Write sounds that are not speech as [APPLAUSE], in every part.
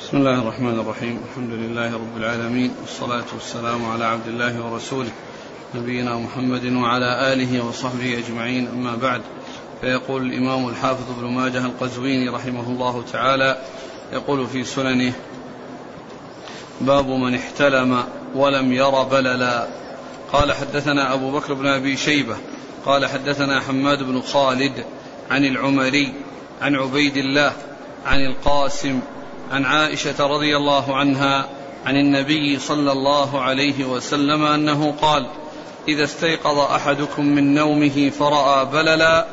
بسم الله الرحمن الرحيم. الحمد لله رب العالمين والصلاة والسلام على عبد الله ورسوله نبينا محمد وعلى آله وصحبه أجمعين. أما بعد فيقول الإمام الحافظ ابن ماجه القزويني رحمه الله تعالى يقول في سننه باب من احتلم ولم ير بللا قال حدثنا أبو بكر بن أبي شيبة قال حدثنا حماد بن خالد عن العمري عن عبيد الله عن القاسم عن عائشة رضي الله عنها عن النبي صلى الله عليه وسلم أنه قال إذا استيقظ أحدكم من نومه فرأى بللا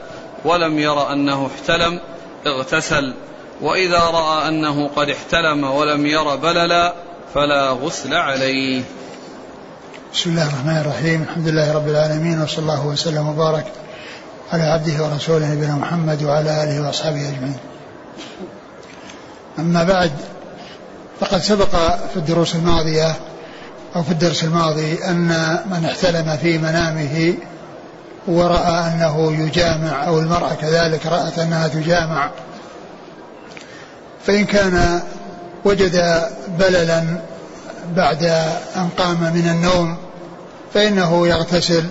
ولم ير أنه احتلم اغتسل وإذا رأى أنه قد احتلم ولم ير بللا فلا غسل عليه. بسم الله الرحمن الرحيم الحمد لله رب العالمين وصلى الله وسلم وبارك على عبده ورسوله نبينا محمد وعلى آله وأصحابه أجمعين. أما بعد فقد سبق في الدروس الماضية أو في الدرس الماضي أن من احتلم في منامه ورأى أنه يجامع أو المرأة كذلك رأت أنها تجامع فإن كان وجد بللا بعد أن قام من النوم فإنه يغتسل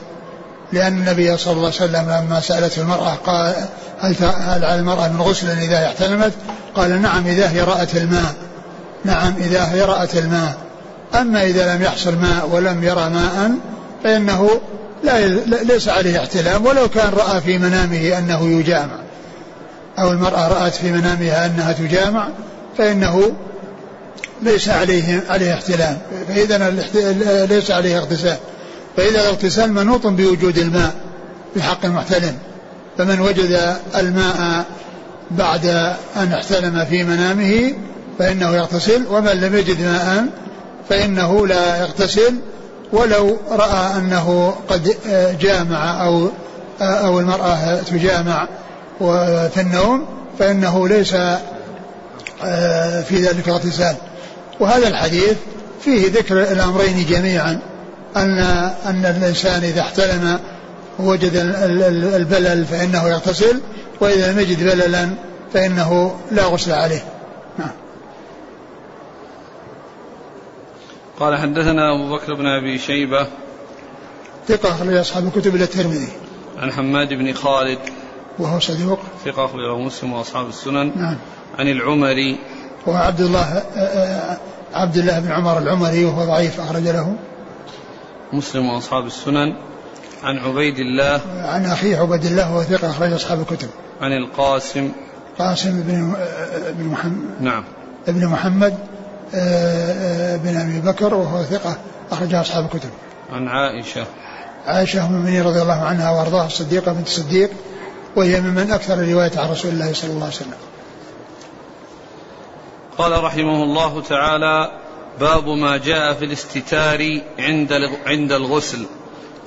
لأن النبي صلى الله عليه وسلم لما سألته المرأة قال هل على المرأة من غسل إذا احتلمت قال نعم إذا هي رأت الماء. نعم إذا هي رأت الماء. أما إذا لم يحصل ماء ولم يرى ماء فإنه لا ليس عليه احتلام ولو كان رأى في منامه أنه يجامع. أو المرأة رأت في منامها أنها تجامع فإنه ليس عليه عليه احتلام. فإذا ليس عليه اغتسال. فإذا الاغتسال منوط بوجود الماء في حق المحتلم فمن وجد الماء بعد أن احتلم في منامه فإنه يغتسل ومن لم يجد ماء فإنه لا يغتسل ولو رأى أنه قد جامع أو أو المرأة تجامع في النوم فإنه ليس في ذلك اغتسال وهذا الحديث فيه ذكر الأمرين جميعا. أن أن الإنسان إذا احتلم وجد البلل فإنه يغتسل وإذا لم يجد بللا فإنه لا غسل عليه. نعم. قال حدثنا أبو بكر بن أبي شيبة. ثقة أخرج أصحاب الكتب إلى الترمذي. عن حماد بن خالد. وهو صدوق ثقة أخرجه مسلم وأصحاب السنن. نعم. عن العمري. وهو عبد الله عبد الله بن عمر العمري وهو ضعيف أخرج له. مسلم وأصحاب السنن عن عبيد الله عن أخيه عبيد الله وهو ثقة أخرج أصحاب الكتب. عن القاسم. قاسم بن بن محمد. نعم. ابن محمد بن أبي بكر وهو ثقة أخرج أصحاب الكتب. عن عائشة. عائشة أم المؤمنين رضي الله عنها وأرضاها الصديقة بنت الصديق وهي ممن أكثر الرواية عن رسول الله صلى الله عليه وسلم. قال رحمه الله تعالى باب ما جاء في الاستتار عند عند الغسل.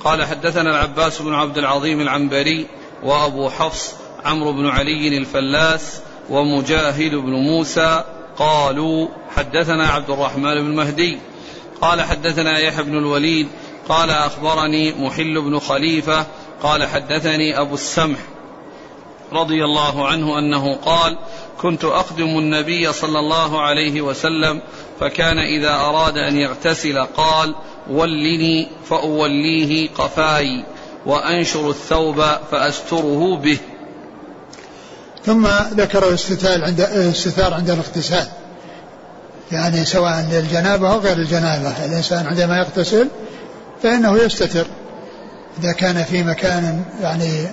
قال حدثنا العباس بن عبد العظيم العنبري وأبو حفص عمرو بن علي الفلاس ومجاهد بن موسى قالوا حدثنا عبد الرحمن بن مهدي. قال حدثنا يحيى بن الوليد. قال أخبرني محل بن خليفة. قال حدثني أبو السمح رضي الله عنه أنه قال كنت أخدم النبي صلى الله عليه وسلم فكان إذا أراد أن يغتسل قال ولني فأوليه قفاي وأنشر الثوب فأستره به. ثم ذكر الاستتار عند الاستتار عند الاغتسال. يعني سواء للجنابة أو غير الجنابة. الإنسان عندما يغتسل فإنه يستتر. إذا كان في مكان يعني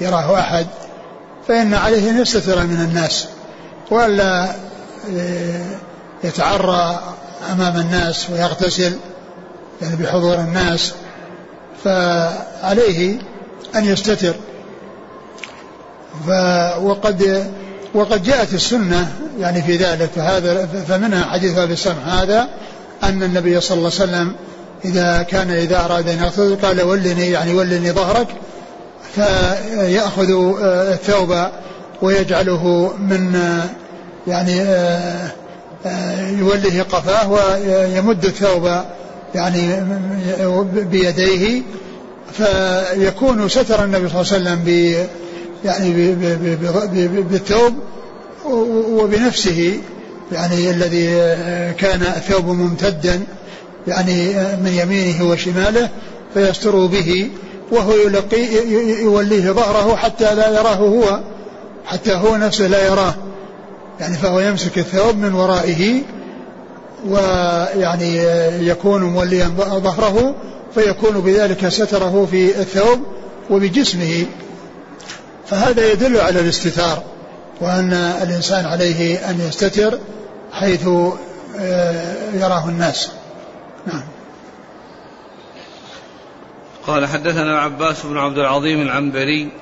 يراه أحد فإن عليه أن يستتر من الناس. وألا يتعرى أمام الناس ويغتسل يعني بحضور الناس فعليه أن يستتر. وقد وقد جاءت السنة يعني في ذلك فهذا فمنها حديث أبي السمح هذا أن النبي صلى الله عليه وسلم إذا كان إذا أراد أن يغتسل قال ولني يعني ولني ظهرك فيأخذ الثوب ويجعله من يعني يوله قفاه ويمد الثوب يعني بيديه فيكون ستر النبي صلى الله عليه وسلم يعني بالثوب وبنفسه يعني الذي كان الثوب ممتدا يعني من يمينه وشماله فيستر به وهو يلقي يوليه ظهره حتى لا يراه هو حتى هو نفسه لا يراه. يعني فهو يمسك الثوب من ورائه ويعني يكون موليا ظهره فيكون بذلك ستره في الثوب وبجسمه. فهذا يدل على الاستثار وأن الإنسان عليه أن يستتر حيث آه، يراه الناس. نعم. قال حدثنا عباس بن عبد العظيم العنبري.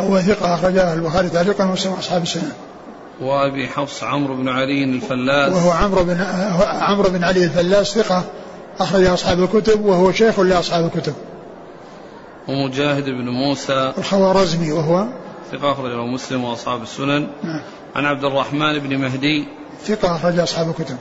هو ثقة أخرجه البخاري تعليقا ومسلم أصحاب السنة. وأبي حفص عمرو بن علي الفلاس. وهو عمرو بن عمرو بن علي الفلاس ثقة أخرج أصحاب الكتب وهو شيخ لأصحاب الكتب. ومجاهد بن موسى. الخوارزمي وهو ثقة أخرجه مسلم وأصحاب السنن. نعم. عن عبد الرحمن بن مهدي. ثقة أخرج أصحاب الكتب.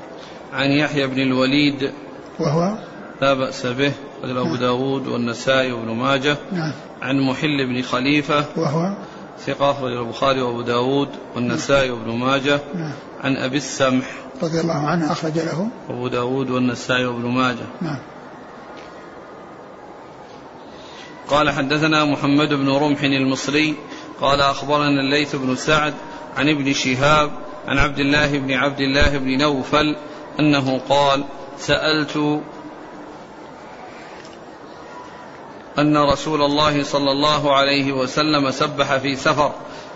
عن يحيى بن الوليد. وهو لا بأس به. أخرج أبو داود والنسائي وابن ماجه. نعم. عن محل بن خليفة. وهو ثقة أخرج البخاري وأبو داود والنسائي وابن ماجه نعم. عن أبي السمح رضي الله عنه أخرج له. أبو داود والنسائي وابن ماجه. نعم. قال حدثنا محمد بن رمح المصري قال أخبرنا الليث بن سعد عن ابن شهاب عن عبد الله بن عبد الله بن نوفل أنه قال سألت أن رسول الله صلى الله عليه وسلم سبح في سفر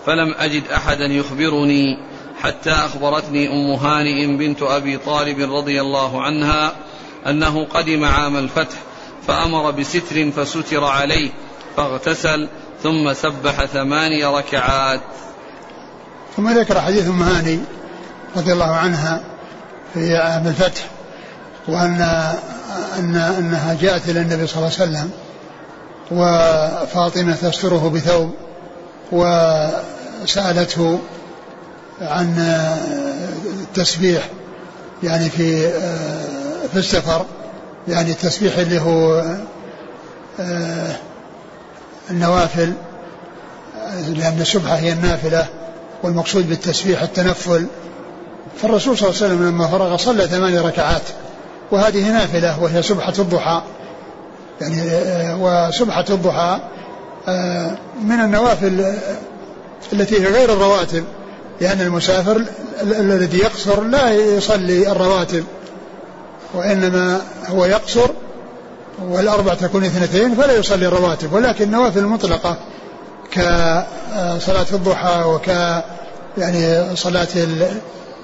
فلم أجد أحدا يخبرني حتى أخبرتني أم هانئ بنت أبي طالب رضي الله عنها أنه قدم عام الفتح فأمر بستر فستر عليه فاغتسل ثم سبح ثماني ركعات. ثم ذكر حديث أم هاني رضي الله عنها في عام الفتح وان ان أنها جاءت إلى النبي صلى الله عليه وسلم وفاطمة تستره بثوب وسألته عن التسبيح يعني في في السفر يعني التسبيح اللي هو النوافل لأن السبحة هي النافلة والمقصود بالتسبيح التنفل. فالرسول صلى الله عليه وسلم لما فرغ صلى ثمان ركعات وهذه نافلة وهي سبحة الضحى. يعني وسبحة الضحى من النوافل التي هي غير الرواتب لأن المسافر الذي يقصر لا يصلي الرواتب وإنما هو يقصر والأربع تكون اثنتين فلا يصلي الرواتب ولكن النوافل المطلقة كصلاة الضحى وك يعني صلاة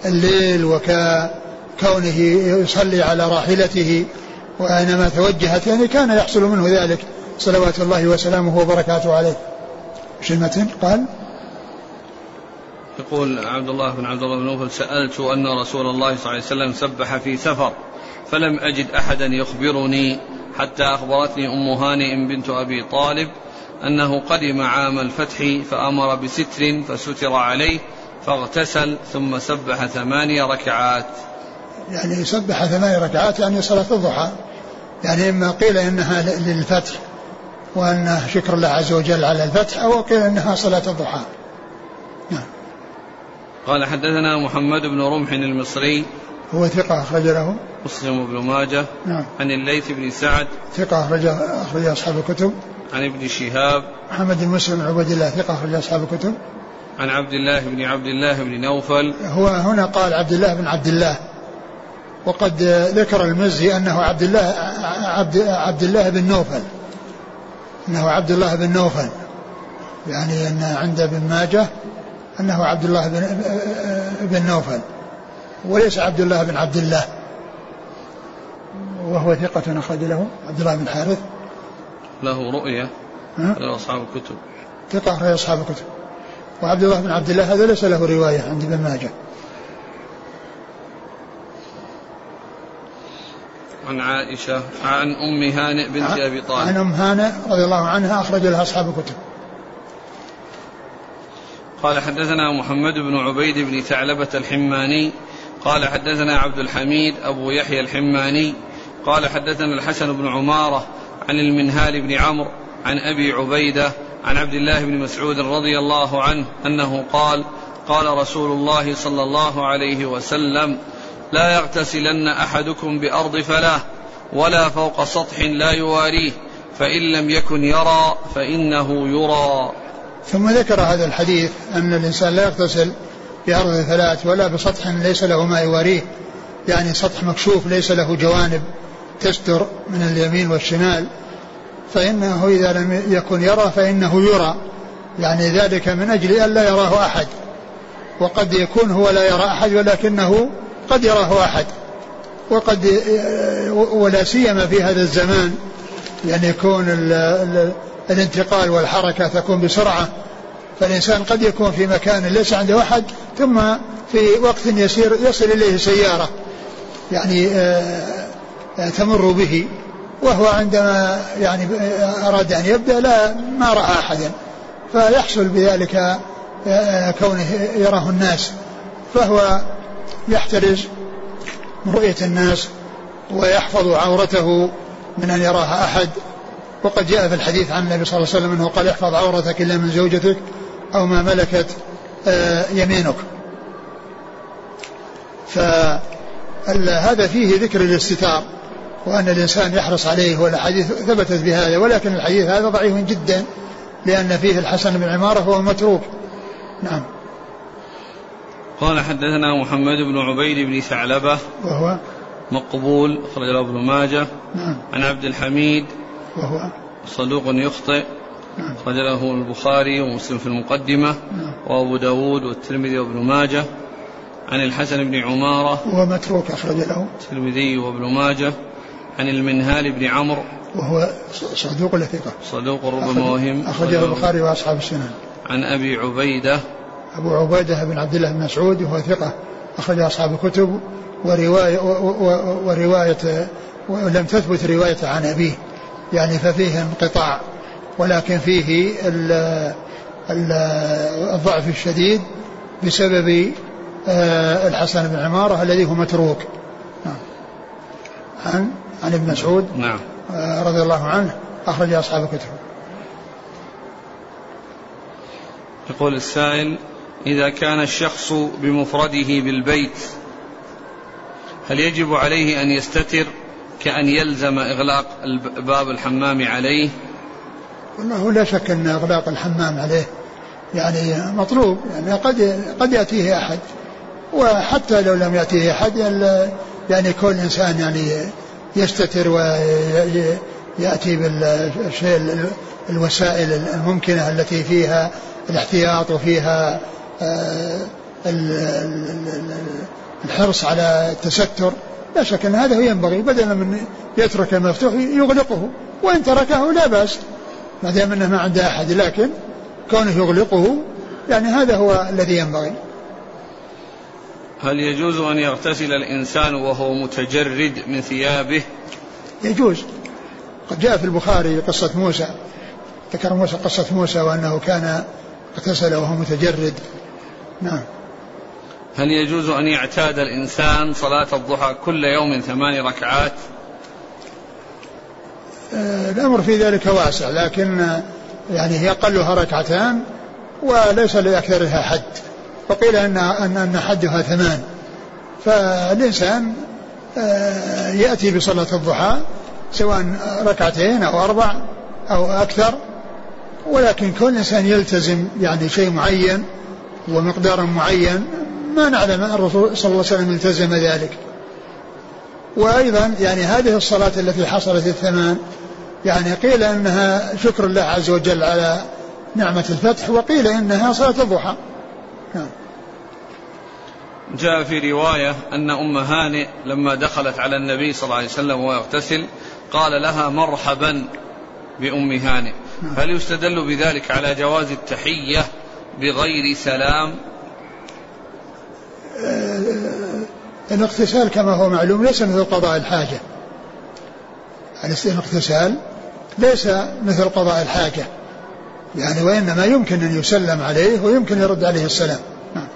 الليل وككونه يصلي على راحلته وأينما توجهت يعني كان يحصل منه ذلك. صلوات الله وسلامه وبركاته عليه. إيش قال يقول عبد الله بن عبد الله بن نوفل سألت أن رسول الله صلى الله عليه وسلم سبح في سفر فلم أجد أحدا يخبرني حتى أخبرتني أم هانئ بنت أبي طالب أنه قدم عام الفتح فأمر بستر فستر عليه فاغتسل ثم سبح ثماني ركعات. يعني يسبح ثماني ركعات يعني صلاة الضحى. يعني إما قيل إنها للفتح وأن شكر الله عز وجل على الفتح أو قيل إنها صلاة الضحى. نعم. قال حدثنا محمد بن رمح المصري. هو ثقة أخرج له مسلم بن ماجه. نعم. عن الليث بن سعد. ثقة أخرج أخرج أصحاب الكتب. عن ابن شهاب. محمد بن مسلم بن عبد الله ثقة أخرج أصحاب الكتب. عن عبد الله بن عبد الله بن نوفل. هو هنا قال عبد الله بن عبد الله. وقد ذكر المزي أنه عبد الله عبد, عبد الله بن نوفل. أنه عبد الله بن نوفل. يعني أن عند ابن ماجه أنه عبد الله بن, بن نوفل. وليس عبد الله بن عبد الله. وهو ثقة أخرج له عبد الله بن حارث. له رؤية له أصحاب الكتب. ثقة أخرج أصحاب الكتب. وعبد الله بن عبد الله هذا ليس له رواية عند ابن ماجه. عن عائشة عن أم هانئ بنت أبي طالب. عن أم هانئ رضي الله عنها أخرج لها أصحاب الكتب. قال حدثنا محمد بن عبيد بن ثعلبة الحماني. قال حدثنا عبد الحميد أبو يحيى الحماني. قال حدثنا الحسن بن عمارة عن المنهال بن عمرو عن أبي عبيدة عن عبد الله بن مسعود رضي الله عنه أنه قال قال رسول الله صلى الله عليه وسلم لا يغتسلن أحدكم بأرض فلاه ولا فوق سطح لا يواريه فإن لم يكن يرى فإنه يرى. ثم ذكر هذا الحديث أن الإنسان لا يغتسل بأرض ثلاث ولا بسطح ليس له ما يواريه يعني سطح مكشوف ليس له جوانب تستر من اليمين والشمال فإنه إذا لم يكن يرى فإنه يرى يعني ذلك من أجل أن لا يراه أحد وقد يكون هو لا يرى أحد ولكنه قد يراه أحد وقد ولا سيما في هذا الزمان يعني يكون ال ال الانتقال والحركة تكون بسرعة فالإنسان قد يكون في مكان ليس عنده أحد ثم في وقت يسير يصل إليه سيارة يعني آه، تمر به وهو عندما يعني أراد أن يبدأ لا ما رأى أحدا فيحصل بذلك آه، كونه يراه الناس فهو يحترز من رؤية الناس ويحفظ عورته من أن يراها أحد. وقد جاء في الحديث عن النبي صلى الله عليه وسلم أنه قال احفظ عورتك إلا من زوجتك أو ما ملكت يمينك. ف هذا فيه ذكر الاستتار وأن الإنسان يحرص عليه والأحاديث ثبتت بهذا ولكن الحديث هذا ضعيف جدا لأن فيه الحسن بن عمارة وهو متروك نعم. قال حدثنا محمد بن عبيد بن ثعلبة وهو مقبول أخرج له ابن ماجه. نعم. عن عبد الحميد وهو صدوق يخطئ نعم. أخرج له البخاري ومسلم في المقدمة نعم. وأبو داود والترمذي وابن ماجه. عن الحسن بن عمارة وهو متروك أخرج له. الترمذي وابن ماجه. عن المنهال بن عمرو وهو صدوق ولا ثقة؟ صدوق ربما وهم. أخرجه البخاري وأصحاب السنن. عن أبي عبيدة أبو عبيدة بن عبد الله بن مسعود وهو ثقة أخرج أصحاب الكتب ورواية ورواية ولم تثبت رواية عن أبيه. يعني ففيه انقطاع ولكن فيه الضعف الشديد بسبب آه، الحسن بن عمارة الذي هو متروك. نعم. عن عن ابن مسعود. نعم. آه، رضي الله عنه أخرج أصحاب الكتب. يقول السائل إذا كان الشخص بمفرده بالبيت هل يجب عليه أن يستتر كأن يلزم إغلاق باب الحمام عليه؟ والله لا شك أن إغلاق الحمام عليه يعني مطلوب يعني قد قد يأتيه أحد. وحتى لو لم يأتيه أحد يعني كل إنسان يعني يستتر ويأتي بالشيء الوسائل الممكنة التي فيها الاحتياط وفيها الحرص على التستر. لا شك أن هذا ينبغي بدلا من يترك المفتوح يغلقه. وإن تركه لا بأس. ما دام أنه ما عنده أحد لكن كونه يغلقه يعني هذا هو الذي ينبغي. هل يجوز أن يغتسل الإنسان وهو متجرد من ثيابه؟ يجوز. قد جاء في البخاري قصة موسى. ذكر موسى قصة موسى وأنه كان اغتسل وهو متجرد. نعم. هل يجوز أن يعتاد الإنسان صلاة الضحى كل يوم ثمان ركعات؟ آه، الأمر في ذلك واسع لكن يعني هي أقلها ركعتان وليس لأكثرها حد وقيل أن أن أن حدها ثمان. فالإنسان آه، يأتي بصلاة الضحى سواء ركعتين أو أربع أو أكثر ولكن كل إنسان يلتزم يعني شيء معين ومقدار معين ما نعلم أن الرسول صلى الله عليه وسلم التزم ذلك. وأيضا يعني هذه الصلاة التي حصلت الثمان يعني قيل أنها شكر الله عز وجل على نعمة الفتح وقيل إنها صلاة الضحى. نعم. جاء في رواية أن أم هانئ لما دخلت على النبي صلى الله عليه وسلم وهو يغتسل قال لها مرحبا بأم هانئ. نعم. هل يستدل بذلك على جواز التحية بغير سلام. آه، الاغتسال كما هو معلوم ليس مثل قضاء الحاجة. الاغتسال ليس مثل قضاء الحاجة. يعني وإنما يمكن أن يسلم عليه ويمكن يرد عليه السلام. نعم.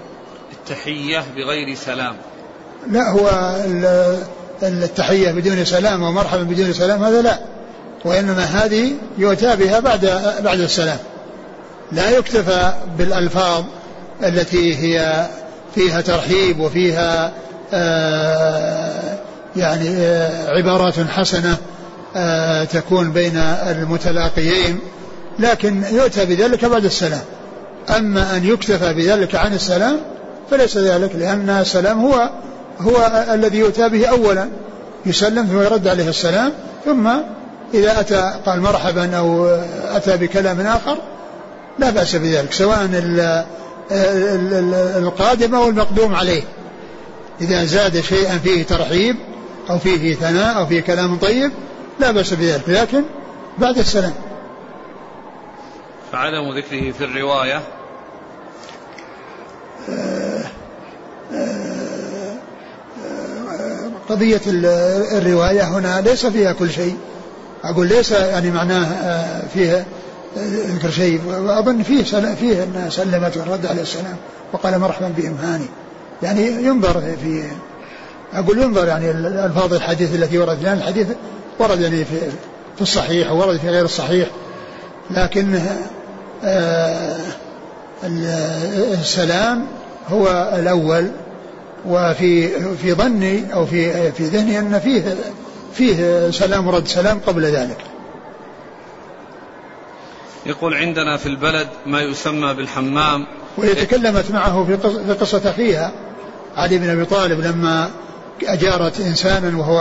التحية بغير سلام. لا هو التحية بدون سلام ومرحبا بدون سلام هذا لا. وإنما هذه يؤتى بها بعد بعد السلام. لا يكتفى بالألفاظ التي هي فيها ترحيب وفيها آه يعني آه عبارات حسنة آه تكون بين المتلاقيين. لكن يؤتى بذلك بعد السلام. أما أن يكتفى بذلك عن السلام فليس ذلك لأن السلام هو هو الذي يؤتى به أولا. يسلم ثم يرد عليه السلام ثم إذا أتى قال مرحبا أو أتى بكلام آخر لا بأس بذلك سواء القادم أو المقدوم عليه. إذا زاد شيئا فيه ترحيب أو فيه ثناء أو فيه كلام طيب لا بأس بذلك. لكن بعد السلام. فعدم ذكره في الرواية. قضية الرواية هنا ليس فيها كل شيء. أقول ليس يعني معناه فيها ذكر شيء وأظن فيه فيه أن سلمت ورد عليه السلام وقال مرحبا بإمهاني. يعني ينظر في أقول ينظر يعني ألفاظ الحديث التي وردت لأن الحديث ورد يعني في في الصحيح وورد في غير الصحيح. لكن آه السلام هو الأول وفي في ظني أو في في ذهني أن فيه فيه سلام ورد سلام قبل ذلك. يقول عندنا في البلد ما يسمى بالحمام. وهي تكلمت معه في قصة أخيها علي بن أبي طالب لما أجارت إنسانا وهو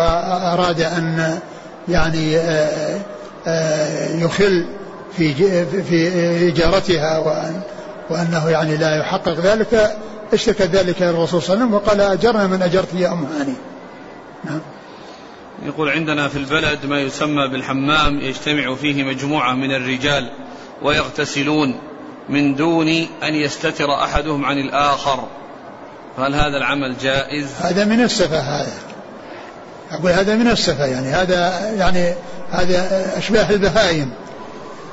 أراد أن يعني آه، آه، يخل في في إجارتها وأن وأنه يعني لا يحقق ذلك اشتكى ذلك إلى الرسول صلى الله عليه وسلم وقال أجرنا من أجرت يا أم هاني. نعم. يقول عندنا في البلد ما يسمى بالحمام يجتمع فيه مجموعة من الرجال ويغتسلون من دون أن يستتر أحدهم عن الآخر. فهل هذا العمل جائز؟ هذا من السفة هذا. أقول هذا من السفة يعني. هذا يعني هذا أشباه البهائم.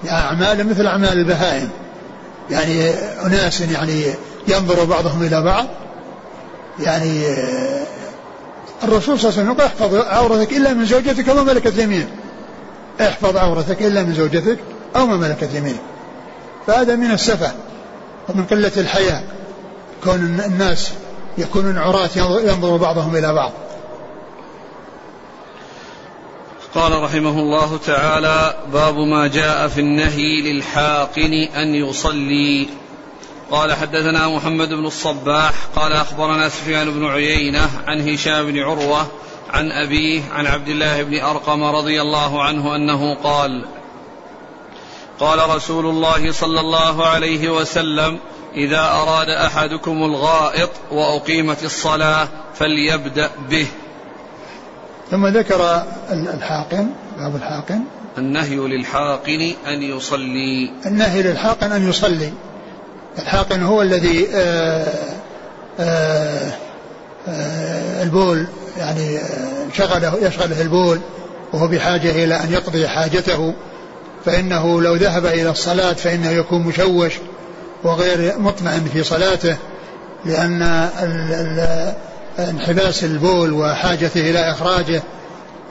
يعني أعمال مثل أعمال البهائم. يعني أناس يعني ينظر بعضهم إلى بعض. يعني الرسول صلى الله عليه وسلم احفظ عورتك إلا من زوجتك وما ملكت يمينك احفظ عورتك إلا من زوجتك أو ما ملكت يمينك فهذا من السفة ومن قلة الحياء كون الناس يكونون عراة ينظر بعضهم إلى بعض. قال رحمه الله تعالى باب ما جاء في النهي للحاقن أن يصلي. قال حدثنا محمد بن الصباح قال أخبرنا سفيان بن عيينة عن هشام بن عروة عن أبيه عن عبد الله بن أرقم رضي الله عنه أنه قال قال رسول الله صلى الله عليه وسلم إذا أراد أحدكم الغائط وأقيمت الصلاة فليبدأ به. ثم ذكر الحاقن باب الحاقن. النهي للحاقن أن يصلي. النهي للحاقن أن يصلي. الحاقن هو الذي آه، آه، آآ البول يعني شغله يشغله البول وهو بحاجة إلى أن يقضي حاجته فإنه لو ذهب إلى الصلاة فإنه يكون مشوش وغير مطمئن في صلاته لأن انحباس البول وحاجته إلى إخراجه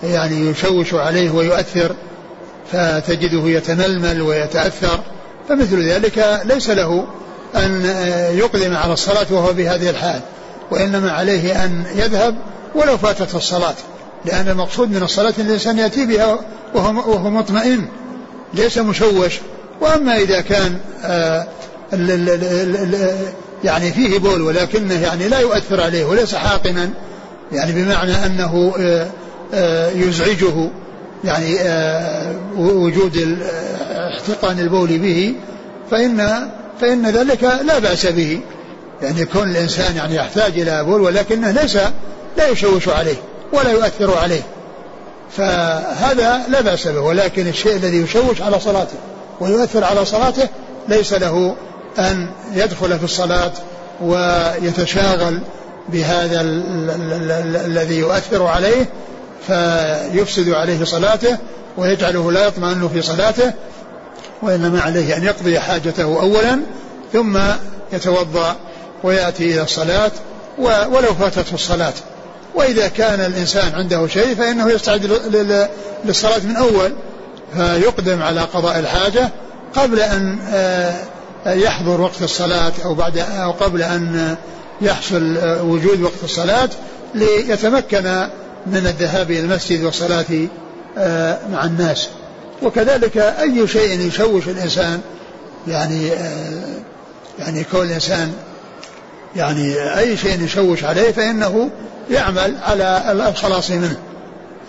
يعني يشوش عليه ويؤثر فتجده يتململ ويتأثر فمثل ذلك ليس له. أن يقدم على الصلاة وهو بهذه الحال وإنما عليه أن يذهب ولو فاتت الصلاة لأن المقصود من الصلاة أن الإنسان يأتي بها وهو, مطمئن ليس مشوش. وأما إذا كان آه، يعني فيه بول ولكنه يعني لا يؤثر عليه وليس حاقنا يعني بمعنى أنه آه، آه، يزعجه يعني وجود احتقان البول به فإن فإن ذلك لا بأس به. يعني يكون الإنسان يعني يحتاج إلى بول ولكنه ليس لا يشوش عليه ولا يؤثر عليه. فهذا لا بأس به ولكن الشيء الذي يشوش على صلاته ويؤثر على صلاته ليس له أن يدخل في الصلاة ويتشاغل بهذا الذي يؤثر عليه فيفسد عليه صلاته ويجعله لا يطمئن في صلاته. وإنما عليه أن يقضي حاجته أولا ثم يتوضأ ويأتي إلى الصلاة ولو فاتته الصلاة. وإذا كان الإنسان عنده شيء فإنه يستعد للصلاة من أول. فيقدم على قضاء الحاجة قبل أن آه، يحضر وقت الصلاة أو بعد أو قبل أن يحصل وجود وقت الصلاة ليتمكن من الذهاب إلى المسجد والصلاة آه، مع الناس. وكذلك أي شيء يشوش الإنسان يعني آه، يعني كون الإنسان يعني أي شيء يشوش عليه فإنه يعمل على الخلاص منه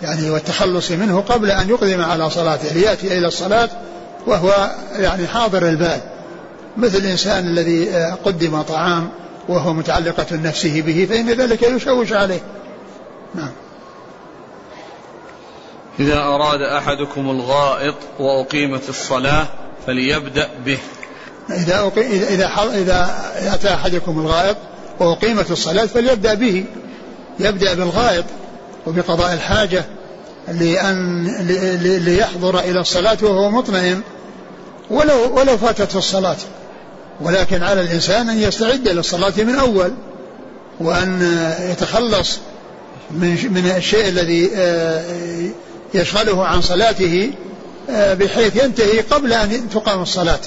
يعني والتخلص منه قبل أن يقدم على صلاته ليأتي إلى الصلاة وهو يعني حاضر البال. مثل الإنسان الذي آه، قدم طعام وهو متعلقة نفسه به فإن ذلك يشوش عليه. نعم. إذا أراد أحدكم الغائط وأقيمت الصلاة فليبدأ به. إذا أقي... إذا إذا أتى أحدكم الغائط وأقيمت الصلاة فليبدأ به. يبدأ بالغائط وبقضاء الحاجة لأن ليحضر إلى الصلاة وهو مطمئن. ولو ولو فاتت الصلاة. ولكن على الإنسان أن يستعد للصلاة من أول. وأن يتخلص من من الشيء الذي آه، يشغله عن صلاته آه، بحيث ينتهي قبل أن تقام الصلاة.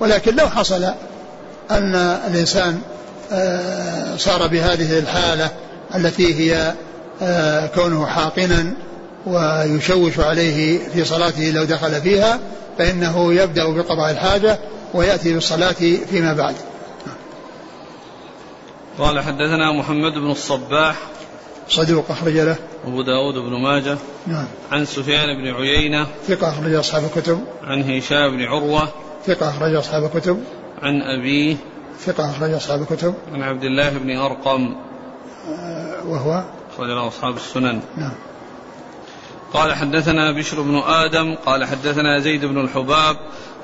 ولكن لو حصل أن الإنسان آه، صار بهذه الحالة التي هي كونه حاقنا ويشوش عليه في صلاته لو دخل فيها فإنه يبدأ بقضاء الحاجة ويأتي بالصلاة فيما بعد. قال حدثنا محمد بن الصباح صدوق أخرج له. أبو داود بن ماجه. نعم. عن سفيان بن عيينة. ثقة أخرج أصحاب الكتب. عن هشام بن عروة. ثقة أخرج أصحاب الكتب. عن أبيه ثقة أخرج أصحاب الكتب. عن عبد الله بن أرقم. آه وهو؟ أخرج له أصحاب السنن. نعم. قال حدثنا بشر بن آدم. قال حدثنا زيد بن الحباب.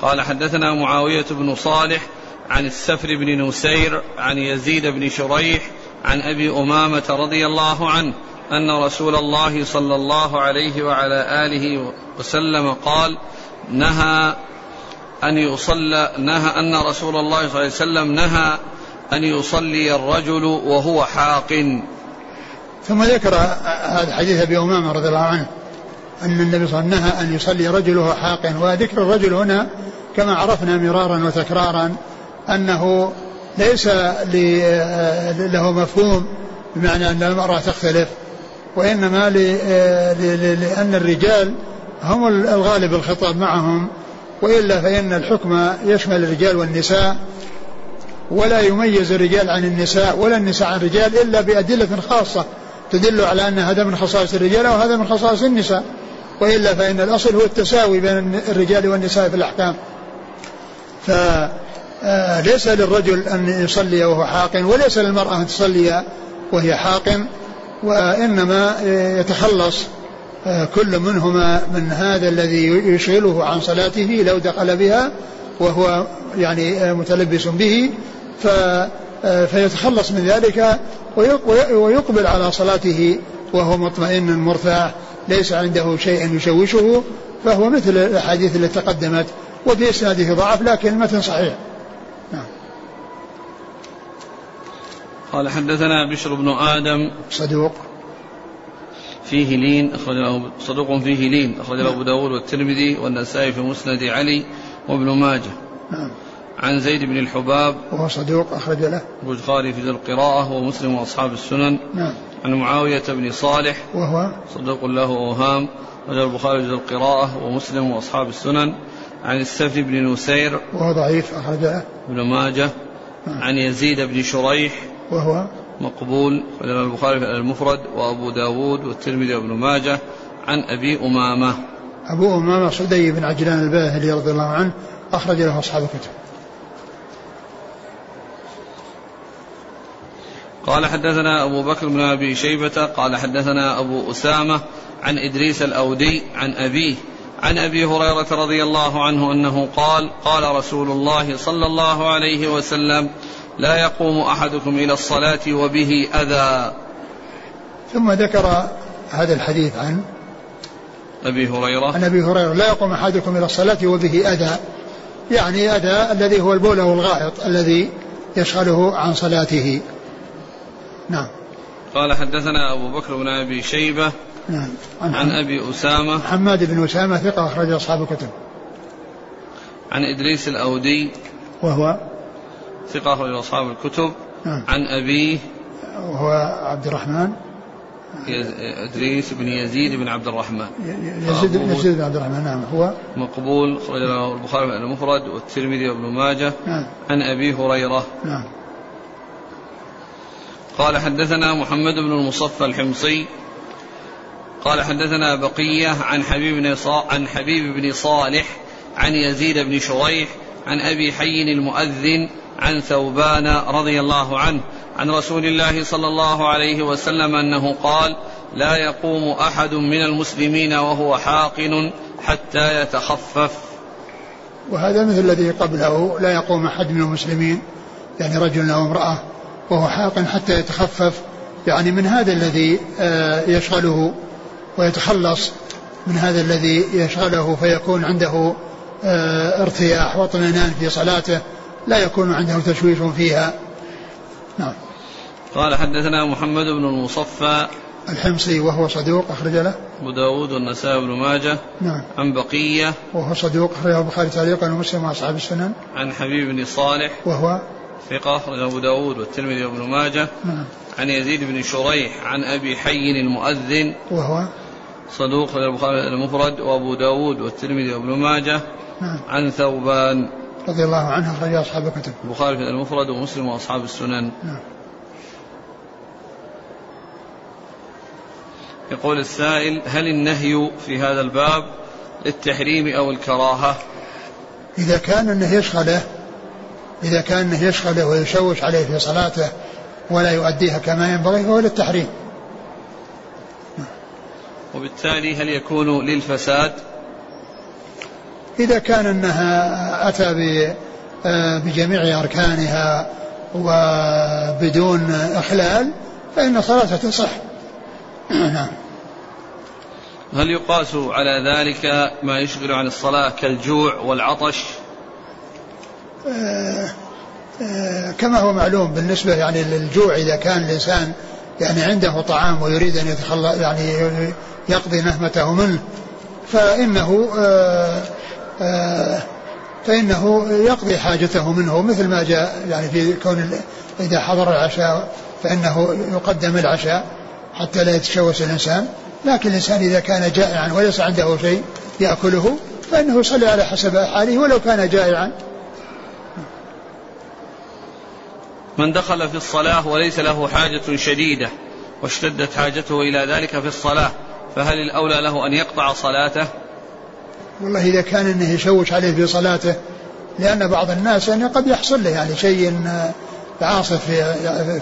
قال حدثنا معاوية بن صالح عن السفر بن نسير عن يزيد بن شريح عن أبي أمامة رضي الله عنه أن رسول الله صلى الله عليه وعلى آله وسلم قال نهى أن يصلى نهى أن رسول الله صلى الله عليه وسلم نهى أن يصلي الرجل وهو حاق. ثم ذكر هذا حديث أبي أمامة رضي الله عنه أن النبي صلى الله عليه وسلم نهى أن يصلي رجله حاق. وذكر الرجل هنا كما عرفنا مرارا وتكرارا أنه ليس له مفهوم بمعنى أن المرأة تختلف وإنما لأن الرجال هم الغالب الخطاب معهم وإلا فإن الحكم يشمل الرجال والنساء ولا يميز الرجال عن النساء ولا النساء عن الرجال إلا بأدلة خاصة تدل على أن هذا من خصائص الرجال أو هذا من خصائص النساء وإلا فإن الأصل هو التساوي بين الرجال والنساء في الأحكام. فليس للرجل أن يصلي وهو حاق وليس للمرأة أن تصلي وهي حاق وإنما يتخلص كل منهما من هذا الذي يشغله عن صلاته لو دخل بها وهو يعني متلبس به ف فيتخلص من ذلك ويقبل على صلاته وهو مطمئن مرتاح ليس عنده شيء يشوشه فهو مثل الأحاديث التي تقدمت وفي اسناده ضعف لكن المتن صحيح. قال حدثنا بشر بن آدم. صدوق. فيه لين أخرج له صدوق فيه لين أخرج له أبو داود والترمذي والنسائي في مسند علي وابن ماجه. نعم. عن زيد بن الحباب. وهو صدوق أخرج له. البخاري في ذي القراءة ومسلم وأصحاب السنن. نعم. عن معاوية بن صالح. وهو؟ صدوق له أوهام رجل البخاري في ذي القراءة ومسلم وأصحاب السنن. عن السفر بن نسير. وهو ضعيف أخرج له. ابن ماجه. نعم. عن يزيد بن شريح. وهو مقبول رجل البخاري في المفرد وأبو داود والترمذي وابن ماجه عن أبي أمامة. أبو أمامة صدي بن عجلان الباهلي رضي الله عنه أخرج له أصحاب الكتب. قال حدثنا أبو بكر بن أبي شيبة قال حدثنا أبو أسامة عن إدريس الأودي عن أبيه عن أبي هريرة رضي الله عنه أنه قال قال رسول الله صلى الله عليه وسلم لا يقوم أحدكم إلى الصلاة وبه أذى. ثم ذكر هذا الحديث عن أبي هريرة. عن أبي هريرة. لا يقوم أحدكم إلى الصلاة وبه أذى. يعني أذى الذي هو البول والغائط الذي يشغله عن صلاته. نعم. قال حدثنا أبو بكر بن أبي شيبة نعم. عن, عن أبي أسامة. حماد بن أسامة ثقة أخرج أصحاب الكتب. عن إدريس الأودي. وهو ثقة أخرجه أصحاب الكتب نعم. عن أبيه وهو عبد الرحمن. إدريس بن يزيد بن عبد الرحمن. يزيد أبوه يزيد بن عبد الرحمن نعم. هو مقبول أخرج له البخاري المفرد والترمذي وابن ماجه. نعم. عن أبي هريرة. نعم. قال حدثنا محمد بن المصفى الحمصي. قال حدثنا بقية عن حبيب بن. عن حبيب بن صالح عن يزيد بن شريح عن أبي حي المؤذن عن ثوبان رضي الله عنه عن رسول الله صلى الله عليه وسلم أنه قال لا يقوم أحد من المسلمين وهو حاقن حتى يتخفف. وهذا مثل الذي قبله لا يقوم أحد من المسلمين يعني رجل أو امرأة وهو حاق حتى يتخفف. يعني من هذا الذي آه، يشغله ويتخلص من هذا الذي يشغله فيكون عنده آه، ارتياح واطمئنان في صلاته لا يكون عنده تشويش فيها. نعم. قال حدثنا محمد بن المصفى الحمصي وهو صدوق أخرج له. أبو داود والنسائي بن ماجه نعم. عن بقية وهو صدوق أخرجه البخاري تعليقا ومسلم وأصحاب السنن. عن حبيب بن صالح وهو ثقة أخرجه أبو داود والترمذي وابن ماجه نعم. عن يزيد بن شريح عن أبي حي المؤذن وهو صدوق البخاري المفرد وأبو داود والترمذي وابن ماجه نعم. عن ثوبان. رضي الله عنه أخرج أصحاب الكتب. البخاري في المفرد ومسلم وأصحاب السنن. نعم. يقول السائل هل النهي في هذا الباب للتحريم أو الكراهة؟ إذا كان أنه يشغله إذا كان أنه يشغله ويشوش عليه في صلاته ولا يؤديها كما ينبغي فهو للتحريم. وبالتالي هل يكون للفساد؟ إذا كان أنها أتى آه، بجميع أركانها وبدون إخلال فإن صلاته تصح. [CLEARS THROAT] نعم. هل يقاس على ذلك ما يشغل عن الصلاة كالجوع والعطش؟ آه، آه، كما هو معلوم بالنسبة يعني للجوع إذا كان الإنسان يعني عنده طعام ويريد أن يتخلى يعني يقضي نهمته منه فإنه آه، فإنه يقضي حاجته منه مثل ما جاء يعني في كون إذا حضر العشاء فإنه يقدم العشاء حتى لا يتشوش الإنسان. لكن الإنسان إذا كان جائعا وليس عنده شيء يأكله فإنه يصلي على حسب حاله ولو كان جائعا. من دخل في الصلاة وليس له حاجة شديدة واشتدت حاجته إلى ذلك في الصلاة فهل الأولى له أن يقطع صلاته؟ والله إذا كان أنه يشوش عليه في صلاته لأن بعض الناس يعني قد يحصل له يعني شيء عاصف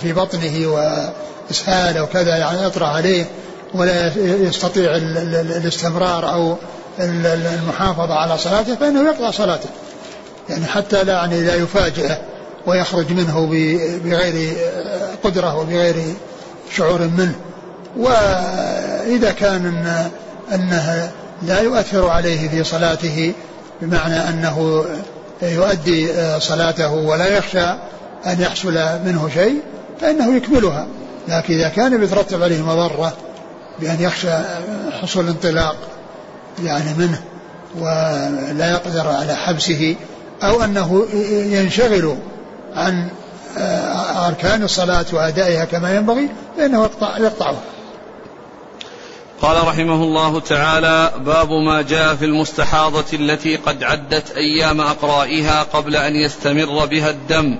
في بطنه وإسهال أو كذا يعني يطرأ عليه ولا يستطيع ال- ال- ال- الاستمرار أو ال- ال- المحافظة على صلاته فإنه يقطع صلاته. يعني حتى لا يعني لا يفاجئه ويخرج منه بغير قدرة وبغير شعور منه. وإذا كان أنه لا يؤثر عليه في صلاته بمعنى أنه يؤدي آه، صلاته ولا يخشى أن يحصل منه شيء فإنه يكملها. لكن إذا كان بيترتب عليه مضرة بأن يخشى حصول انطلاق يعني منه ولا يقدر على حبسه أو أنه ينشغل عن آه، أركان الصلاة وأدائها كما ينبغي فإنه يقطع يقطعها. قال رحمه الله تعالى باب ما جاء في المستحاضة التي قد عدت أيام أقرائها قبل أن يستمر بها الدم.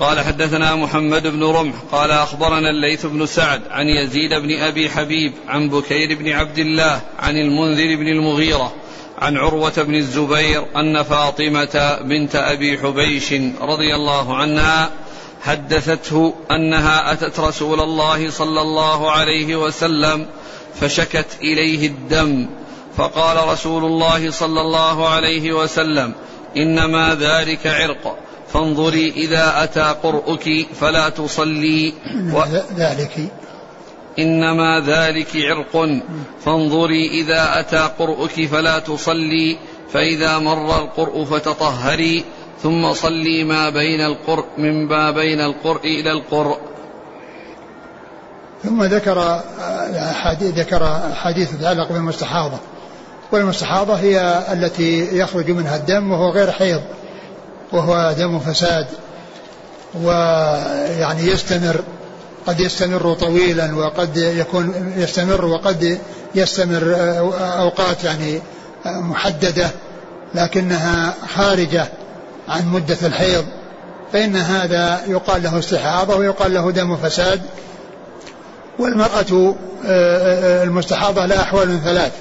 قال حدثنا محمد بن رمح قال أخبرنا الليث بن سعد عن يزيد بن أبي حبيب عن بكير بن عبد الله عن المنذر بن المغيرة عن عروة بن الزبير أن فاطمة بنت أبي حبيش رضي الله عنها حدثته أنها أتت رسول الله صلى الله عليه وسلم فشكت إليه الدم فقال رسول الله صلى الله عليه وسلم إنما ذلك عرق فانظري إذا أتى قرؤك فلا تصلي و... ذلك. إنما ذلك عرق فانظري إذا أتى قرؤك فلا تصلي فإذا مر القرء فتطهري ثم صلي ما بين القرء من ما بين القرء إلى القرء ثم ذكر أحاديث ذكر أحاديث تتعلق بالمستحاضة. والمستحاضة هي التي يخرج منها الدم وهو غير حيض وهو دم فساد ويعني يستمر قد يستمر طويلا وقد يكون يستمر وقد يستمر أوقات يعني محددة لكنها خارجة. عن مدة الحيض فإن هذا يقال له استحاضة ويقال له دم فساد والمرأة المستحاضة لها أحوال ثلاث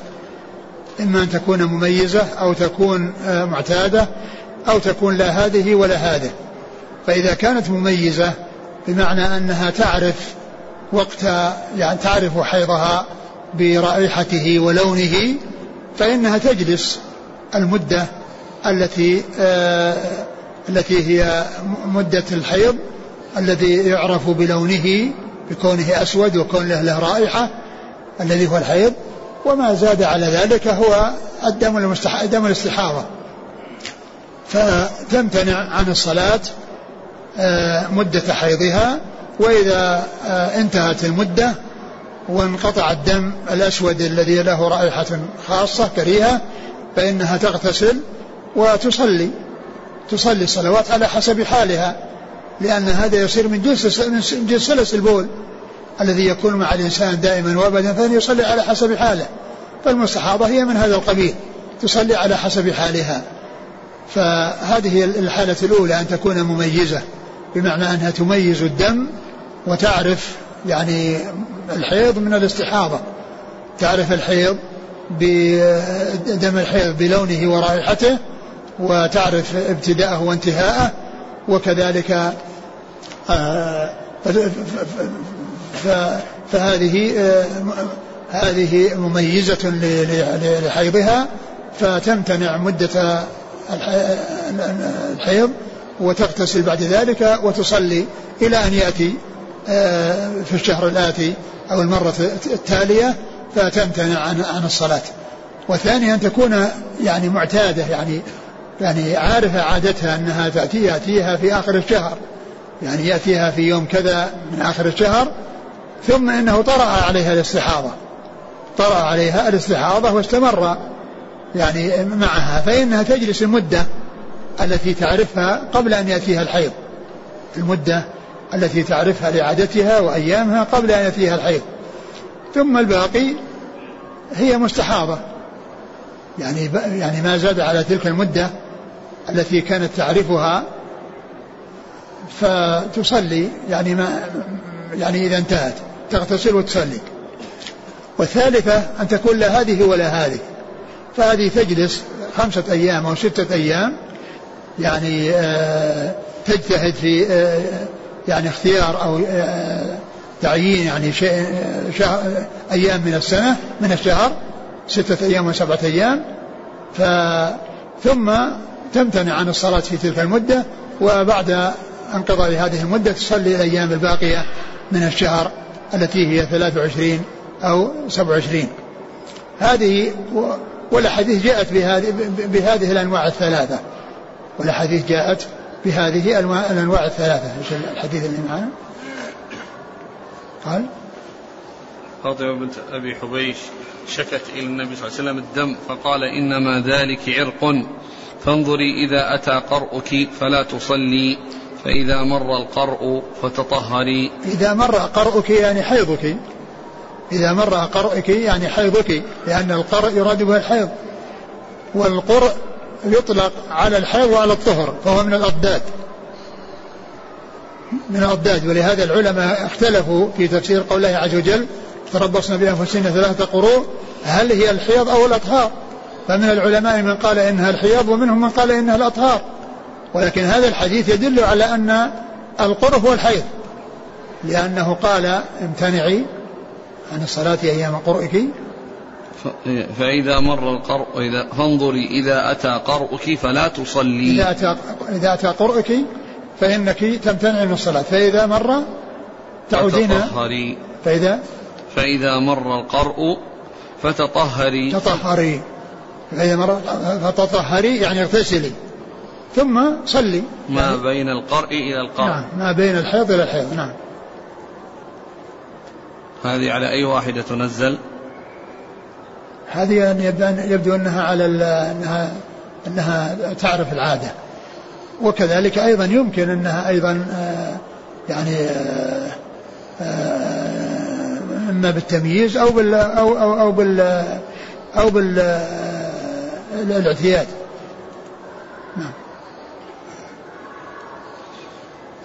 إما أن تكون مميزة أو تكون معتادة أو تكون لا هذه ولا هذه. فإذا كانت مميزة بمعنى أنها تعرف وقت يعني تعرف حيضها برائحته ولونه فإنها تجلس المدة التي آه التي هي مدة الحيض الذي يعرف بلونه بكونه أسود وكون له, له رائحة الذي هو الحيض. وما زاد على ذلك هو الدم المستح... دم الاستحاضة. فتمتنع عن الصلاة آه مدة حيضها. وإذا آه انتهت المدة وانقطع الدم الأسود الذي له رائحة خاصة كريهة فإنها تغتسل. وتصلي تصلي الصلوات على حسب حالها لأن هذا يصير من جنس من جنس سلس البول الذي يكون مع الإنسان دائما وأبدا فإن يصلي على حسب حاله. فالمستحاضة هي من هذا القبيل تصلي على حسب حالها. فهذه الحالة الأولى أن تكون مميزة بمعنى أنها تميز الدم وتعرف يعني الحيض من الاستحاضة. تعرف الحيض بدم الحيض بلونه ورائحته وتعرف ابتداءه وانتهاءه وكذلك آه، فهذه آه، هذه مميزة لحيضها فتمتنع مدة الحيض وتغتسل بعد ذلك وتصلي إلى أن يأتي آه، في الشهر الآتي أو المرة التالية فتمتنع عن الصلاة. والثانية أن تكون يعني معتادة يعني يعني عارفة عادتها أنها تأتي يأتيها في آخر الشهر. يعني يأتيها في يوم كذا من آخر الشهر ثم إنه طرأ عليها الاستحاضة. طرأ عليها الاستحاضة واستمر يعني معها فإنها تجلس المدة التي تعرفها قبل أن يأتيها الحيض. المدة التي تعرفها لعادتها وأيامها قبل أن يأتيها الحيض. ثم الباقي هي مستحاضة. يعني يعني ما زاد على تلك المدة التي كانت تعرفها فتصلي يعني ما يعني إذا انتهت تغتسل وتصلي. والثالثة أن تكون لا هذه ولا هذه. فهذه تجلس خمسة أيام أو ستة أيام يعني آه تجتهد في آه يعني اختيار أو آه، تعيين يعني شيء أيام من السنة من الشهر ستة أيام وسبعة أيام. ف ثم تمتنع عن الصلاة في تلك المدة وبعد انقضاء هذه المدة تصلي الأيام الباقية من الشهر التي هي 23 أو 27 هذه والأحاديث جاءت بهذه بهذه الأنواع الثلاثة. والأحاديث جاءت بهذه الأنواع الثلاثة. إيش الحديث اللي معنا؟ قال فاطمة بنت أبي حبيش شكت إلى النبي صلى الله عليه وسلم الدم فقال إنما ذلك عرق. فانظري إذا أتى قرؤك فلا تصلي فإذا مر القرء فتطهري. إذا مر قرؤك يعني حيضك. إذا مر قرؤك يعني حيضك لأن القرء يراد به الحيض. والقرء يطلق على الحيض وعلى الطهر فهو من الأضداد. من الأضداد ولهذا العلماء اختلفوا في تفسير قول الله عز وجل تربصنا بأنفسنا ثلاثة قروء هل هي الحيض أو الأطهار؟ فمن العلماء من قال إنها الحيض ومنهم من قال إنها الأطهار. ولكن هذا الحديث يدل على أن القرء هو الحيض. لأنه قال امتنعي عن الصلاة أيام قرئك. فإذا مر القرء إذا فانظري إذا أتى قرؤك فلا تصلي. إذا أتى إذا أتى قرؤك فإنك تمتنع من الصلاة. فإذا مر تعودين فتطهري. فإذا؟ فإذا مر القرء فتطهري. تطهري. فإذا مر فتطهري يعني اغتسلي. ثم صلي. ما يعني بين القرء إلى القرء. نعم ما بين الحيض إلى الحيض نعم. هذه على أي واحدة تنزل؟ هذه يبدو أنها على أنها أنها تعرف العادة. وكذلك أيضا يمكن أنها أيضا آه، يعني آه، آه، إما بالتمييز أو بال أو أو أو بال أو بالاعتياد نعم.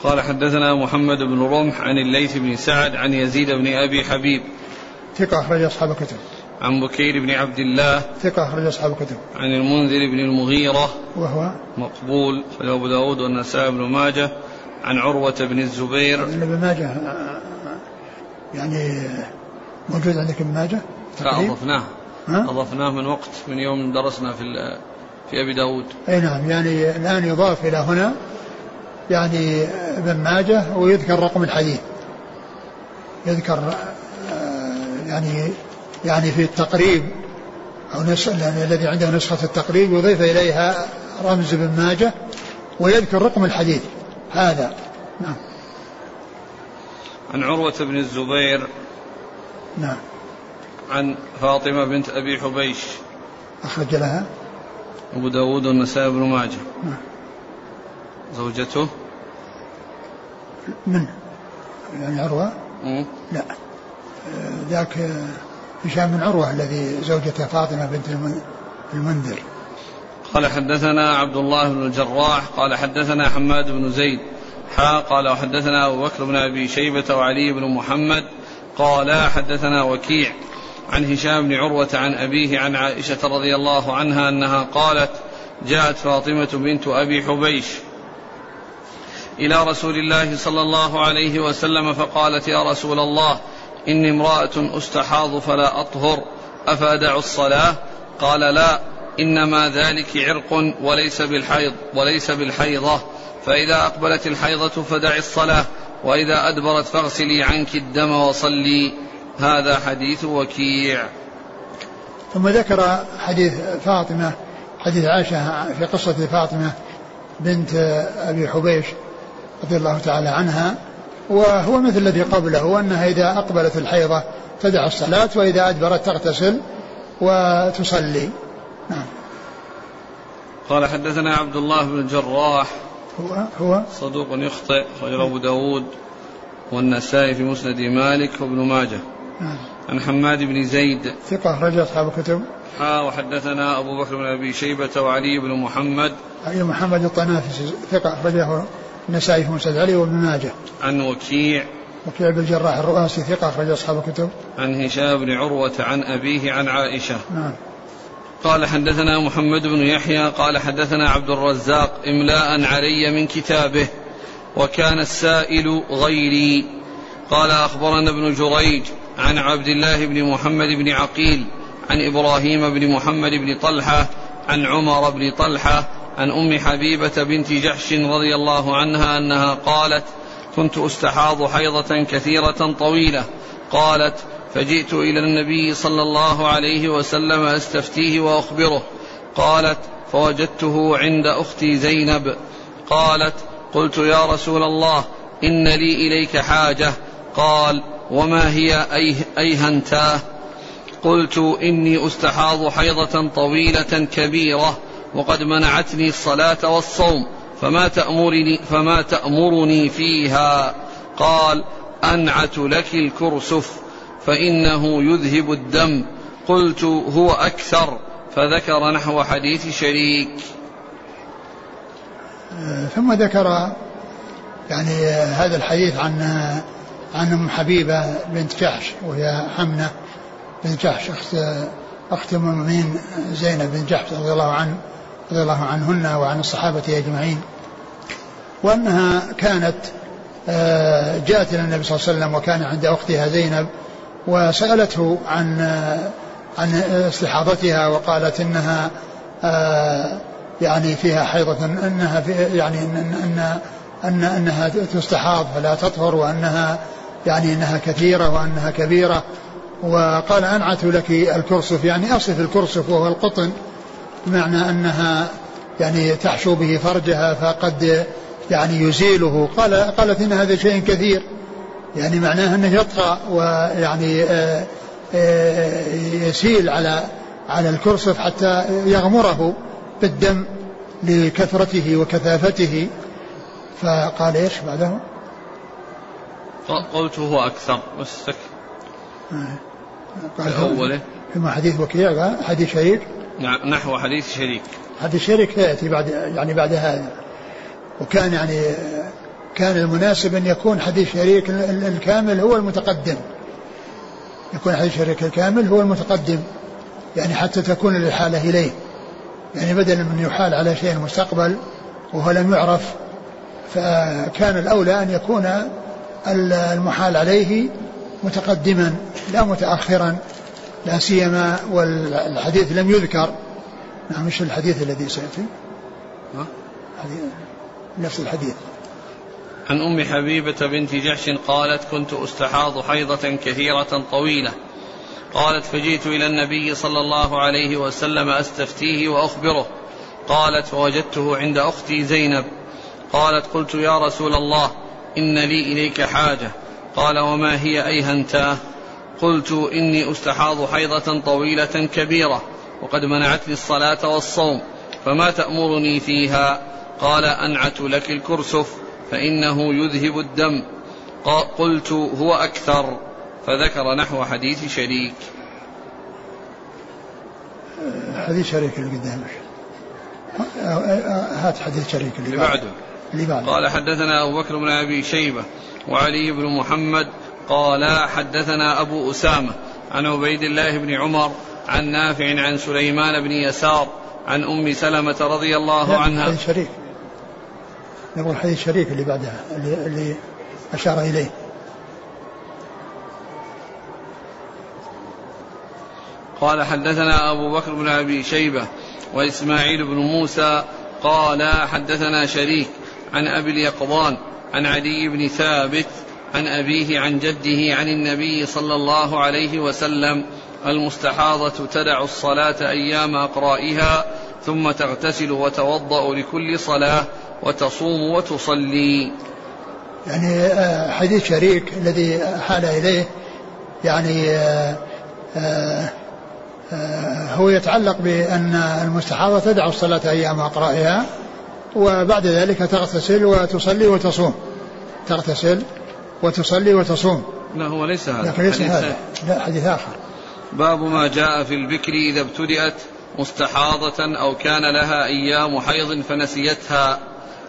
قال حدثنا محمد بن رمح عن الليث بن سعد عن يزيد بن أبي حبيب. ثقة أخرج أصحاب الكتب. عن بكير بن عبد الله. ثقة أخرج أصحاب الكتب. عن المنذر بن المغيرة. وهو؟ مقبول. أبو داود والنسائي بن ماجه. عن عروة بن الزبير. ابن ماجه يعني موجود عندك ابن ماجه؟ لا أضفناه أضفناه من وقت من يوم درسنا في في أبي داود. أي نعم يعني الآن يضاف إلى هنا يعني ابن ماجه ويذكر رقم الحديث. يذكر آه، يعني يعني في التقريب أو يعني الذي عنده نسخة التقريب يضيف إليها رمز ابن ماجه ويذكر رقم الحديث. هذا. نعم. عن عروة بن الزبير. نعم. عن فاطمة بنت أبي حبيش. أخرج لها؟ أبو داود والنسائي بن ماجه. نعم. زوجته؟ من؟ يعني عروة؟ مم. لا. ذاك هشام بن عروة الذي زوجته فاطمة بنت المنذر. قال حدثنا عبد الله بن الجراح قال حدثنا حماد بن زيد حا قال وحدثنا أبو بكر بن أبي شيبة وعلي بن محمد قال حدثنا وكيع عن هشام بن عروة عن أبيه عن عائشة رضي الله عنها أنها قالت جاءت فاطمة بنت أبي حبيش إلى رسول الله صلى الله عليه وسلم فقالت يا رسول الله إني امرأة أستحاض فلا أطهر أفأدع الصلاة؟ قال لا إنما ذلك عرق وليس بالحيض وليس بالحيضة فإذا أقبلت الحيضة فدع الصلاة وإذا أدبرت فاغسلي عنك الدم وصلي. هذا حديث وكيع. ثم ذكر حديث فاطمة حديث عائشة في قصة فاطمة بنت أبي حبيش رضي الله تعالى عنها وهو مثل الذي قبله وأنها إذا أقبلت الحيضة تدع الصلاة وإذا أدبرت تغتسل وتصلي. نعم. قال حدثنا عبد الله بن الجراح هو هو؟ صدوق يخطئ خرج أبو داود والنسائي في مسند مالك وابن ماجه. نعم. عن حماد بن زيد. ثقة أخرج أصحاب الكتب. ها وحدثنا أبو بكر بن أبي شيبة وعلي بن محمد. علي محمد الطنافسي ثقة أخرجه النسائي في مسند علي وابن ماجه. عن وكيع. وكيع بن الجراح الرؤاسي ثقة أخرج أصحاب الكتب. عن هشام بن عروة عن أبيه عن عائشة. نعم. قال حدثنا محمد بن يحيى. قال حدثنا عبد الرزاق إملاء علي من كتابه وكان السائل غيري. قال أخبرنا ابن جريج عن عبد الله بن محمد بن عقيل عن إبراهيم بن محمد بن طلحة عن عمر بن طلحة عن أم حبيبة بنت جحش رضي الله عنها أنها قالت كنت أستحاض حيضة كثيرة طويلة قالت فجئت إلى النبي صلى الله عليه وسلم أستفتيه وأخبره قالت فوجدته عند أختي زينب قالت قلت يا رسول الله إن لي إليك حاجة قال وما هي أيه أيهنتاه؟ قلت إني أستحاض حيضة طويلة كبيرة وقد منعتني الصلاة والصوم فما تأمرني فما تأمرني فيها؟ قال أنعت لك الكرسف فإنه يذهب الدم. قلت هو أكثر. فذكر نحو حديث شريك. ثم ذكر يعني هذا الحديث عن عن ام حبيبة بنت جحش وهي حمنة بنت جحش اخت أخت المؤمنين زينب بن جحش رضي الله عنه رضي الله عنهن وعن الصحابة أجمعين. وأنها كانت آه، جاءت إلى النبي صلى الله عليه وسلم وكان عند أختها زينب وسألته عن عن استحاضتها وقالت إنها آه، يعني فيها حيضة إنها في يعني ان ان ان إنها تستحاض فلا تطهر وإنها يعني إنها كثيرة وأنها كبيرة. وقال أنعت لك الكرسف يعني أصف الكرسف وهو القطن بمعنى أنها يعني تحشو به فرجها فقد يعني يزيله. قال قالت إن هذا شيء كثير يعني معناه أنه يطغى ويعني آه، آه، يسيل على على الكرسف حتى يغمره بالدم لكثرته وكثافته. فقال إيش بعده؟ قلت هو أكثر آه. قال أوله. فيما حديث وكيع حديث شريك؟ نعم نحو حديث شريك. حديث شريك يأتي بعد يعني بعد هذا. وكان يعني كان المناسب أن يكون حديث شريك الكامل هو المتقدم. يكون حديث شريك الكامل هو المتقدم. يعني حتى تكون الإحالة إليه. يعني بدلا من يحال على شيء المستقبل وهو لم يعرف فكان الأولى أن يكون المحال عليه متقدما لا متأخرا لا سيما والحديث لم يذكر. نعم مش الحديث الذي سيأتي؟ نفس الحديث. عن أم حبيبة بنت جحش قالت كنت أستحاض حيضة كثيرة طويلة. قالت فجئت إلى النبي صلى الله عليه وسلم أستفتيه وأخبره. قالت فوجدته عند أختي زينب. قالت قلت يا رسول الله إن لي إليك حاجة. قال وما هي ايهنتاه قلت إني أستحاض حيضة طويلة كبيرة وقد منعتني الصلاة والصوم فما تأمرني فيها؟ قال أنعت لك الكرسف فإنه يذهب الدم. قلت هو أكثر فذكر نحو حديث شريك. حديث شريك اللي قدامك. هات حديث شريك اللي بعده. بعده قال حدثنا أبو بكر بن أبي شيبة وعلي بن محمد قال حدثنا أبو أسامة عن عبيد الله بن عمر عن نافع عن سليمان بن يسار عن أم سلمة رضي الله عنها. حديث شريك نقول الحديث شريك اللي بعدها اللي, اللي أشار إليه. قال حدثنا أبو بكر بن أبي شيبة وإسماعيل بن موسى قال حدثنا شريك عن أبي اليقظان عن علي بن ثابت عن أبيه عن جده عن النبي صلى الله عليه وسلم المستحاضة تدع الصلاة أيام أقرائها ثم تغتسل وتوضأ لكل صلاة وتصوم وتصلي. يعني آه، حديث شريك الذي حال إليه يعني آه، آه، هو يتعلق بأن المستحاضة تدع الصلاة أيام أقرائها. وبعد ذلك تغتسل وتصلي وتصوم. تغتسل وتصلي وتصوم. لا هو ليس هذا. لكن ليس هذا. لا حديث آخر. باب ما جاء في البكر إذا ابتدأت مستحاضة أو كان لها أيام حيض فنسيتها.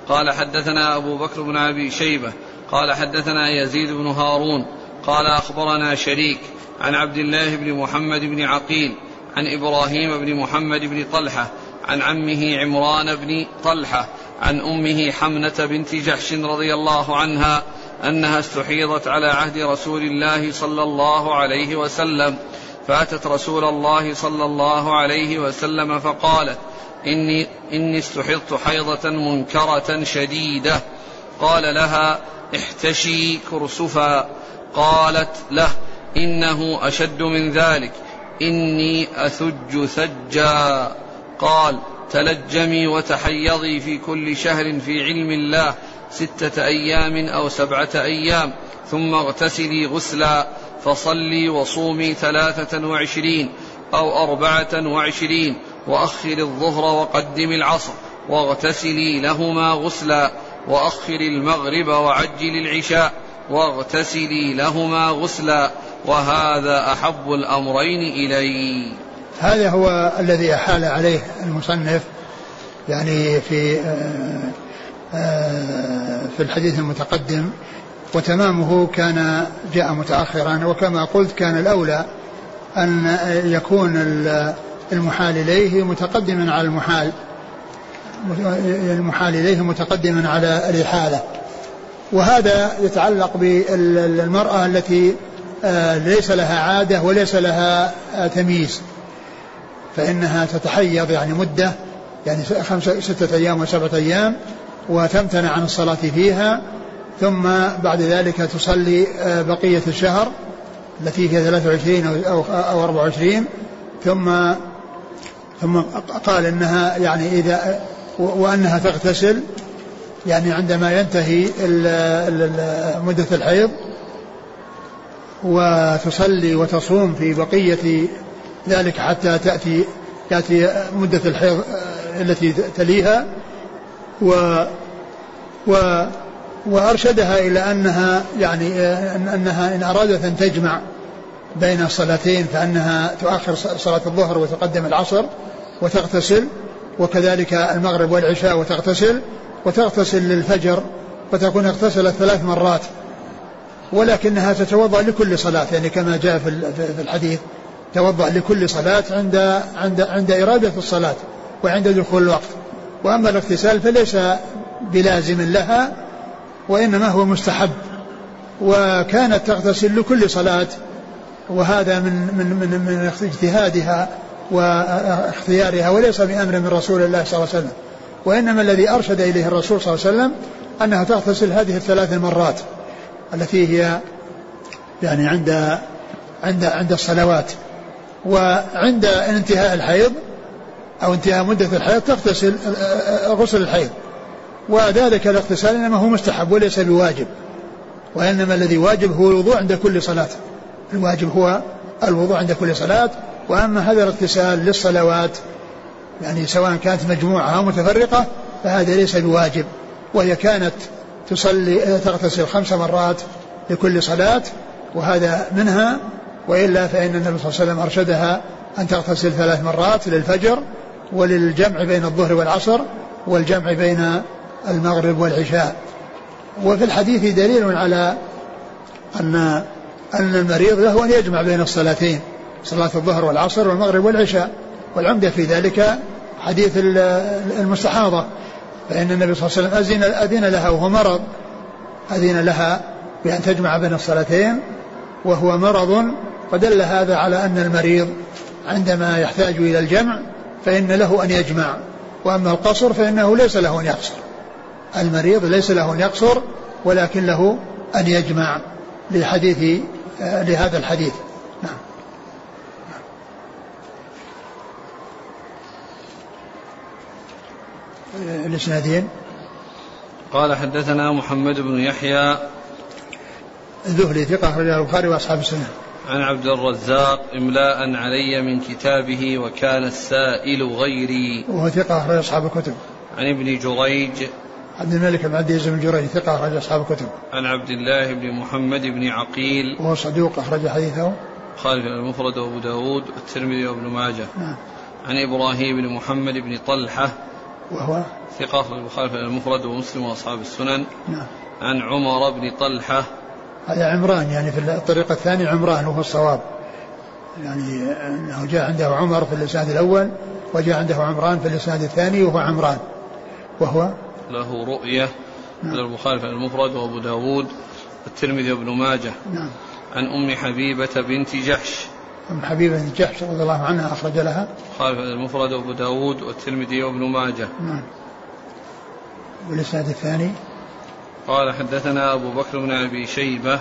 قال حدثنا أبو بكر بن أبي شيبة. قال حدثنا يزيد بن هارون. قال أخبرنا شريك عن عبد الله بن محمد بن عقيل عن إبراهيم بن محمد بن طلحة عن عمه عمران بن طلحة عن أمه حمنة بنت جحش رضي الله عنها أنها استحيضت على عهد رسول الله صلى الله عليه وسلم. فأتت رسول الله صلى الله عليه وسلم فقالت إني, إني استحضت حيضة منكرة شديدة. قال لها احتشي كرسفا. قالت له إنه أشد من ذلك. إني أثج ثجا. قال تلجمي وتحيضي في كل شهر في علم الله ستة أيام أو سبعة أيام ثم اغتسلي غسلا فصلي وصومي ثلاثة وعشرين أو أربعة وعشرين وأخر الظهر وقدم العصر واغتسلي لهما غسلا وأخر المغرب وعجل العشاء واغتسلي لهما غسلا وهذا أحب الأمرين إلي. هذا هو الذي أحال عليه المصنف يعني في آه، آه، في الحديث المتقدم وتمامه كان جاء متأخرا وكما قلت كان الأولى أن يكون المحال إليه متقدما على المحال المحال إليه متقدما على الإحالة. وهذا يتعلق بالمرأة التي آه، ليس لها عادة وليس لها تمييز. فإنها تتحيض يعني مدة يعني خمسة ستة أيام وسبعة أيام وتمتنع عن الصلاة فيها ثم بعد ذلك تصلي آه، بقية الشهر التي هي 23 أو أو 24 ثم ثم قال إنها يعني إذا وأنها تغتسل يعني عندما ينتهي مدة الحيض وتصلي وتصوم في بقية ذلك حتى تأتي تأتي مدة الحيض التي تليها و و وأرشدها إلى أنها يعني أنها إن أرادت أن تجمع بين الصلاتين فأنها تؤخر صلاة الظهر وتقدم العصر وتغتسل وكذلك المغرب والعشاء وتغتسل وتغتسل للفجر فتكون اغتسلت ثلاث مرات ولكنها تتوضأ لكل صلاة يعني كما جاء في الحديث. توضأ لكل صلاة عند عند عند إرادة الصلاة وعند دخول الوقت. وأما الاغتسال فليس بلازم لها وإنما هو مستحب. وكانت تغتسل لكل صلاة وهذا من من من من اجتهادها واختيارها وليس بأمر من رسول الله صلى الله عليه وسلم. وإنما الذي أرشد إليه الرسول صلى الله عليه وسلم أنها تغتسل هذه الثلاث المرات التي هي يعني عند عند عند الصلوات. وعند انتهاء الحيض أو انتهاء مدة الحيض تغتسل غسل الحيض. وذلك الاغتسال إنما هو مستحب وليس بواجب. وإنما الذي واجب هو الوضوء عند كل صلاة. الواجب هو الوضوء عند كل صلاة. وأما هذا الاغتسال للصلوات يعني سواء كانت مجموعة أو متفرقة فهذا ليس بواجب. وهي كانت تصلي تغتسل خمس مرات لكل صلاة وهذا منها وإلا فإن النبي صلى الله عليه وسلم أرشدها أن تغتسل ثلاث مرات للفجر وللجمع بين الظهر والعصر والجمع بين المغرب والعشاء. وفي الحديث دليل على أن أن المريض له أن يجمع بين الصلاتين صلاة الظهر والعصر والمغرب والعشاء. والعمدة في ذلك حديث المستحاضة. فإن النبي صلى الله عليه وسلم أذن, أذن لها وهو مرض. أذن لها بأن تجمع بين الصلاتين وهو مرض فدل هذا على أن المريض عندما يحتاج إلى الجمع فإن له أن يجمع وأما القصر فإنه ليس له أن يقصر. المريض ليس له أن يقصر ولكن له أن يجمع لحديث لهذا الحديث. نعم. الإسنادين. قال حدثنا محمد بن يحيى الذهلي ثقة أخرجه البخاري وأصحاب السنة. عن عبد الرزاق إملاء علي من كتابه وكان السائل غيري. وهو ثقة أخرج أصحاب الكتب. عن ابن جريج. عبد الملك بن عبد العزيز بن جريج ثقة أخرج أصحاب الكتب. عن عبد الله بن محمد بن عقيل. وهو صدوق أخرج حديثه. خالف المفرد وأبو داود والترمذي وابن ماجه. نعم. عن إبراهيم بن محمد بن طلحة وهو ثقة أخرج البخاري المفرد ومسلم وأصحاب السنن. نعم. عن عمر بن طلحة هذا عمران يعني في الطريقة الثانية عمران وهو الصواب. يعني أنه جاء عنده عمر في الإسناد الأول وجاء عنده عمران في الإسناد الثاني وهو عمران. وهو له رؤية نعم. البخاري في المفرد وأبو داود والترمذي وابن ماجه. نعم. عن أم حبيبة بنت جحش. أم حبيبة بنت جحش رضي الله عنها أخرج لها. خالف المفرد وأبو داود والترمذي وابن ماجه. نعم. والإسناد الثاني. قال حدثنا أبو بكر بن أبي شيبة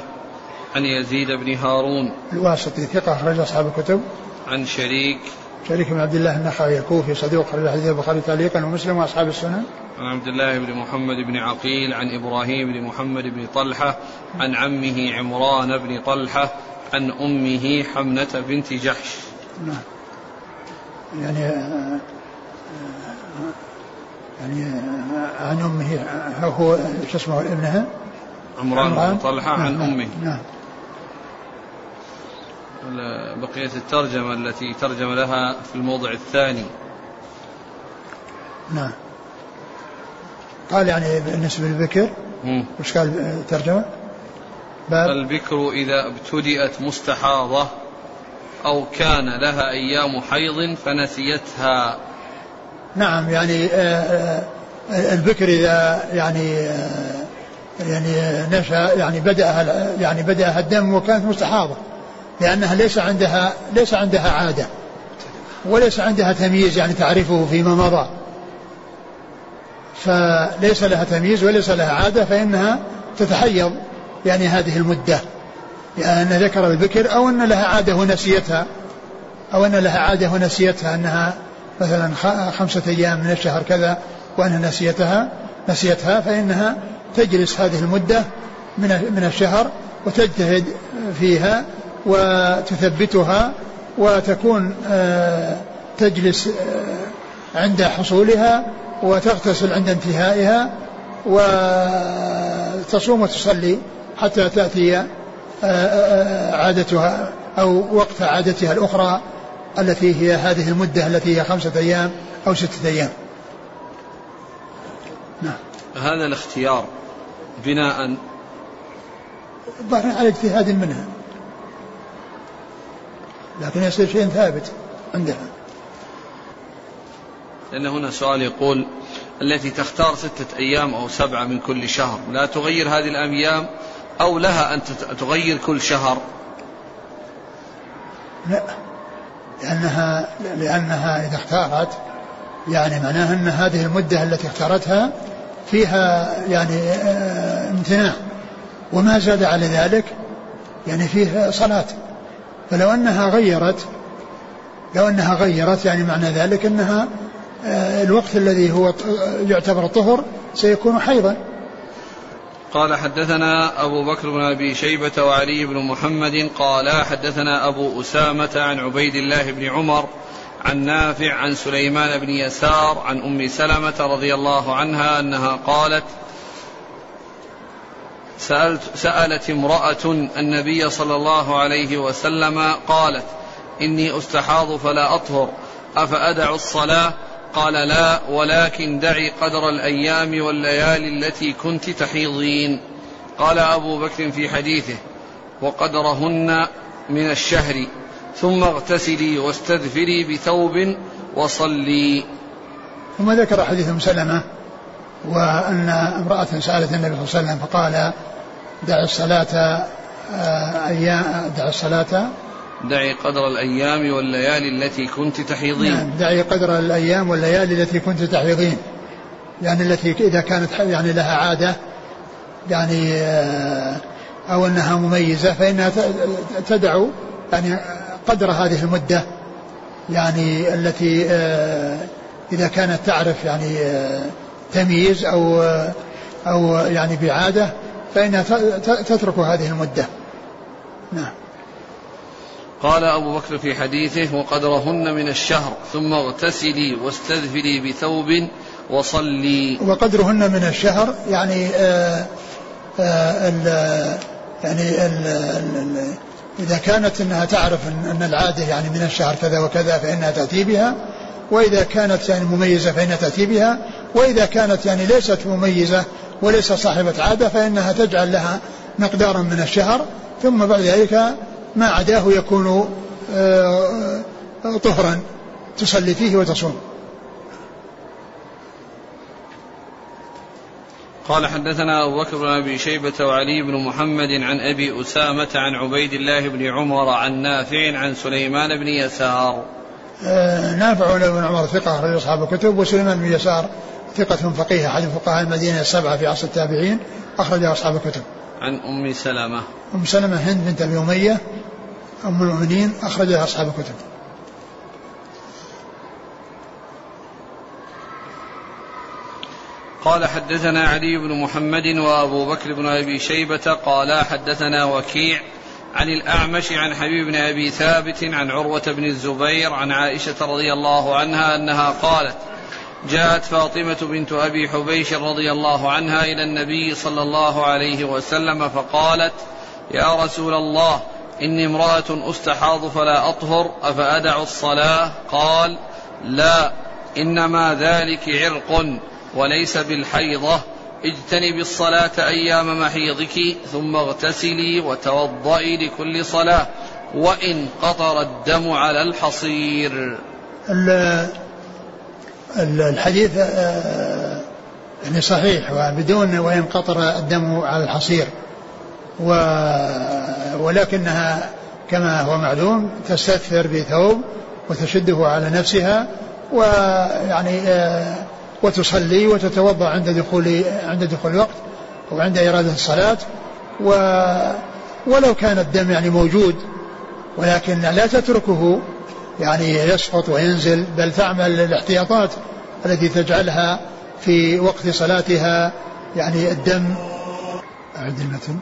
عن يزيد بن هارون الواسطي ثقة أخرج أصحاب الكتب. عن شريك. شريك بن عبد الله النخعي الكوفي صديق أخرج حديث البخاري تعليقا ومسلم وأصحاب السنن. عن عبد الله بن محمد بن عقيل عن إبراهيم بن محمد بن طلحة عن عمه عمران بن طلحة عن أمه حمنة بنت جحش. نعم. يعني يعني عن أمه. هو شو اسمه ابنها؟ عمران بن طلحة عن نعم أمه. نعم. بقية الترجمة التي ترجم لها في الموضع الثاني. نعم. قال يعني بالنسبة للبكر وش قال الترجمة؟ باب البكر إذا ابتدأت مستحاضة أو كان لها أيام حيض فنسيتها. نعم يعني آه، آه، البكر إذا يعني آه، يعني نشأ يعني بدأها يعني بدأها الدم وكانت مستحاضة لأنها ليس عندها ليس عندها عادة وليس عندها تمييز يعني تعرفه فيما مضى. فليس لها تمييز وليس لها عادة فإنها تتحيض يعني هذه المدة يعني أن ذكر البكر أو أن لها عادة ونسيتها أو أن لها عادة ونسيتها أنها مثلا خمسة أيام من الشهر كذا وأنها نسيتها نسيتها فإنها تجلس هذه المدة من من الشهر وتجتهد فيها وتثبتها وتكون آه، تجلس عند حصولها وتغتسل عند انتهائها وتصوم وتصلي حتى تأتي آه، آه، عادتها أو وقت عادتها الأخرى. التي هي هذه المدة التي هي خمسة أيام أو ستة أيام. نعم. هذا الاختيار بناء الظاهر على اجتهاد منها. لكن يصير شيء ثابت عندها. لأن هنا سؤال يقول التي تختار ستة أيام أو سبعة من كل شهر لا تغير هذه الأيام أو لها أن تغير كل شهر؟ لا. لأنها لأنها إذا اختارت يعني معناها أن هذه المدة التي اختارتها فيها يعني آه، امتناع. وما زاد على ذلك يعني فيه صلاة. فلو أنها غيرت لو أنها غيرت يعني معنى ذلك أنها آه، الوقت الذي هو يعتبر طهر سيكون حيضا. قال حدثنا أبو بكر بن أبي شيبة وعلي بن محمد قال حدثنا أبو أسامة عن عبيد الله بن عمر عن نافع عن سليمان بن يسار عن أم سلمة رضي الله عنها أنها قالت سألت سألت امرأة النبي صلى الله عليه وسلم قالت إني أستحاض فلا أطهر أفأدع الصلاة؟ قال لا ولكن دعي قدر الأيام والليالي التي كنت تحيضين. قال أبو بكر في حديثه وقدرهن من الشهر ثم اغتسلي واستدفري بثوب وصلي. ثم ذكر حديث أم سلمة وأن امرأة سألت النبي صلى الله عليه وسلم فقال دع الصلاة آه، أيام دع الصلاة دعي قدر الأيام والليالي التي كنت تحيضين. نعم دعي قدر الأيام والليالي التي كنت تحيضين. يعني التي إذا كانت يعني لها عادة يعني آه، أو أنها مميزة فإنها تدع يعني قدر هذه المدة يعني التي آه، إذا كانت تعرف يعني آه، تمييز أو أو يعني بعادة فإنها تترك هذه المدة. نعم. قال أبو بكر في حديثه وقدرهن من الشهر ثم اغتسلي واستذفري بثوب وصلي. وقدرهن من الشهر يعني آآ آه، آآ ال يعني ال ال إذا كانت أنها تعرف أن العادة يعني من الشهر كذا وكذا فإنها تأتي بها وإذا كانت يعني مميزة فإنها تأتي بها وإذا كانت يعني ليست مميزة وليست صاحبة عادة فإنها تجعل لها مقدارا من الشهر ثم بعد ذلك ما عداه يكون آه، طهرا تصلي فيه وتصوم قال حدثنا أبو بكر بن أبي شيبة وعلي بن محمد عن أبي أسامة عن عبيد الله بن عمر عن نافع عن سليمان بن يسار آه نافع بن عمر ثقة أخرج أصحاب الكتب وسليمان بن يسار ثقة فقيه أحد فقهاء المدينة السبعة في عصر التابعين أخرج أصحاب الكتب. عن أم سلمة. أم سلمة هند بنت أبي أمية أم المؤمنين؟ أخرجها أصحاب الكتب. قال حدثنا علي بن محمد وأبو بكر بن أبي شيبة قالا حدثنا وكيع عن الأعمش عن حبيب بن أبي ثابت عن عروة بن الزبير عن عائشة رضي الله عنها أنها قالت جاءت فاطمة بنت أبي حبيش رضي الله عنها إلى النبي صلى الله عليه وسلم فقالت يا رسول الله إني امرأة أستحاض فلا أطهر أفأدع الصلاة؟ قال لا إنما ذلك عرق وليس بالحيضة. اجتنبي الصلاة أيام محيضك ثم اغتسلي وتوضئي لكل صلاة وإن قطر الدم على الحصير. الحديث آه، يعني صحيح وبدون وإن قطر الدم على الحصير. و ولكنها كما هو معلوم تستثفر بثوب وتشده على نفسها ويعني آه، وتصلي وتتوضأ عند دخول عند دخول الوقت وعند إرادة الصلاة و ولو كان الدم يعني موجود ولكن لا تتركه يعني يسقط وينزل بل تعمل الاحتياطات التي تجعلها في وقت صلاتها يعني الدم. أعد المتن.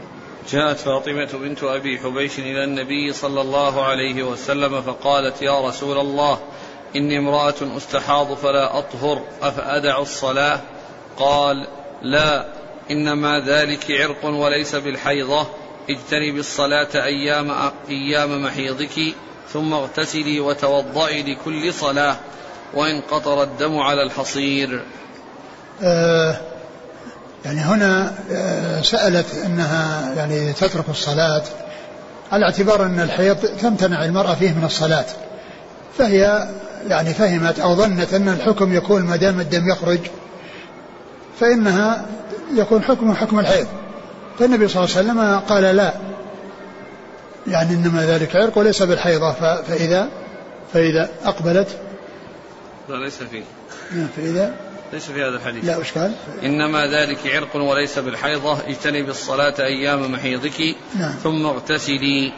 جاءت فاطمة بنت أبي حبيش إلى النبي صلى الله عليه وسلم فقالت يا رسول الله إني امرأة أستحاض فلا أطهر أفأدع الصلاة؟ قال لا إنما ذلك عرق وليس بالحيضة اجتنبي الصلاة أيام أيام محيضك ثم اغتسلي وتوضئي لكل صلاة وإن قطر الدم على الحصير. آه يعني هنا آه سألت أنها يعني تترك الصلاة على اعتبار أن الحيض تمتنع المرأة فيه من الصلاة. فهي يعني فهمت أو ظنت أن الحكم يكون ما دام الدم يخرج فإنها يكون حكم حكم الحيض. فالنبي صلى الله عليه وسلم قال لا. يعني إنما ذلك عرق وليس بالحيضة فإذا فإذا أقبلت لا ليس فيه. فإذا ليس في هذا الحديث. لا أشكال إنما ذلك عرق وليس بالحيضة. اجتنبي الصلاة أيام محيضك نعم. ثم اغتسلي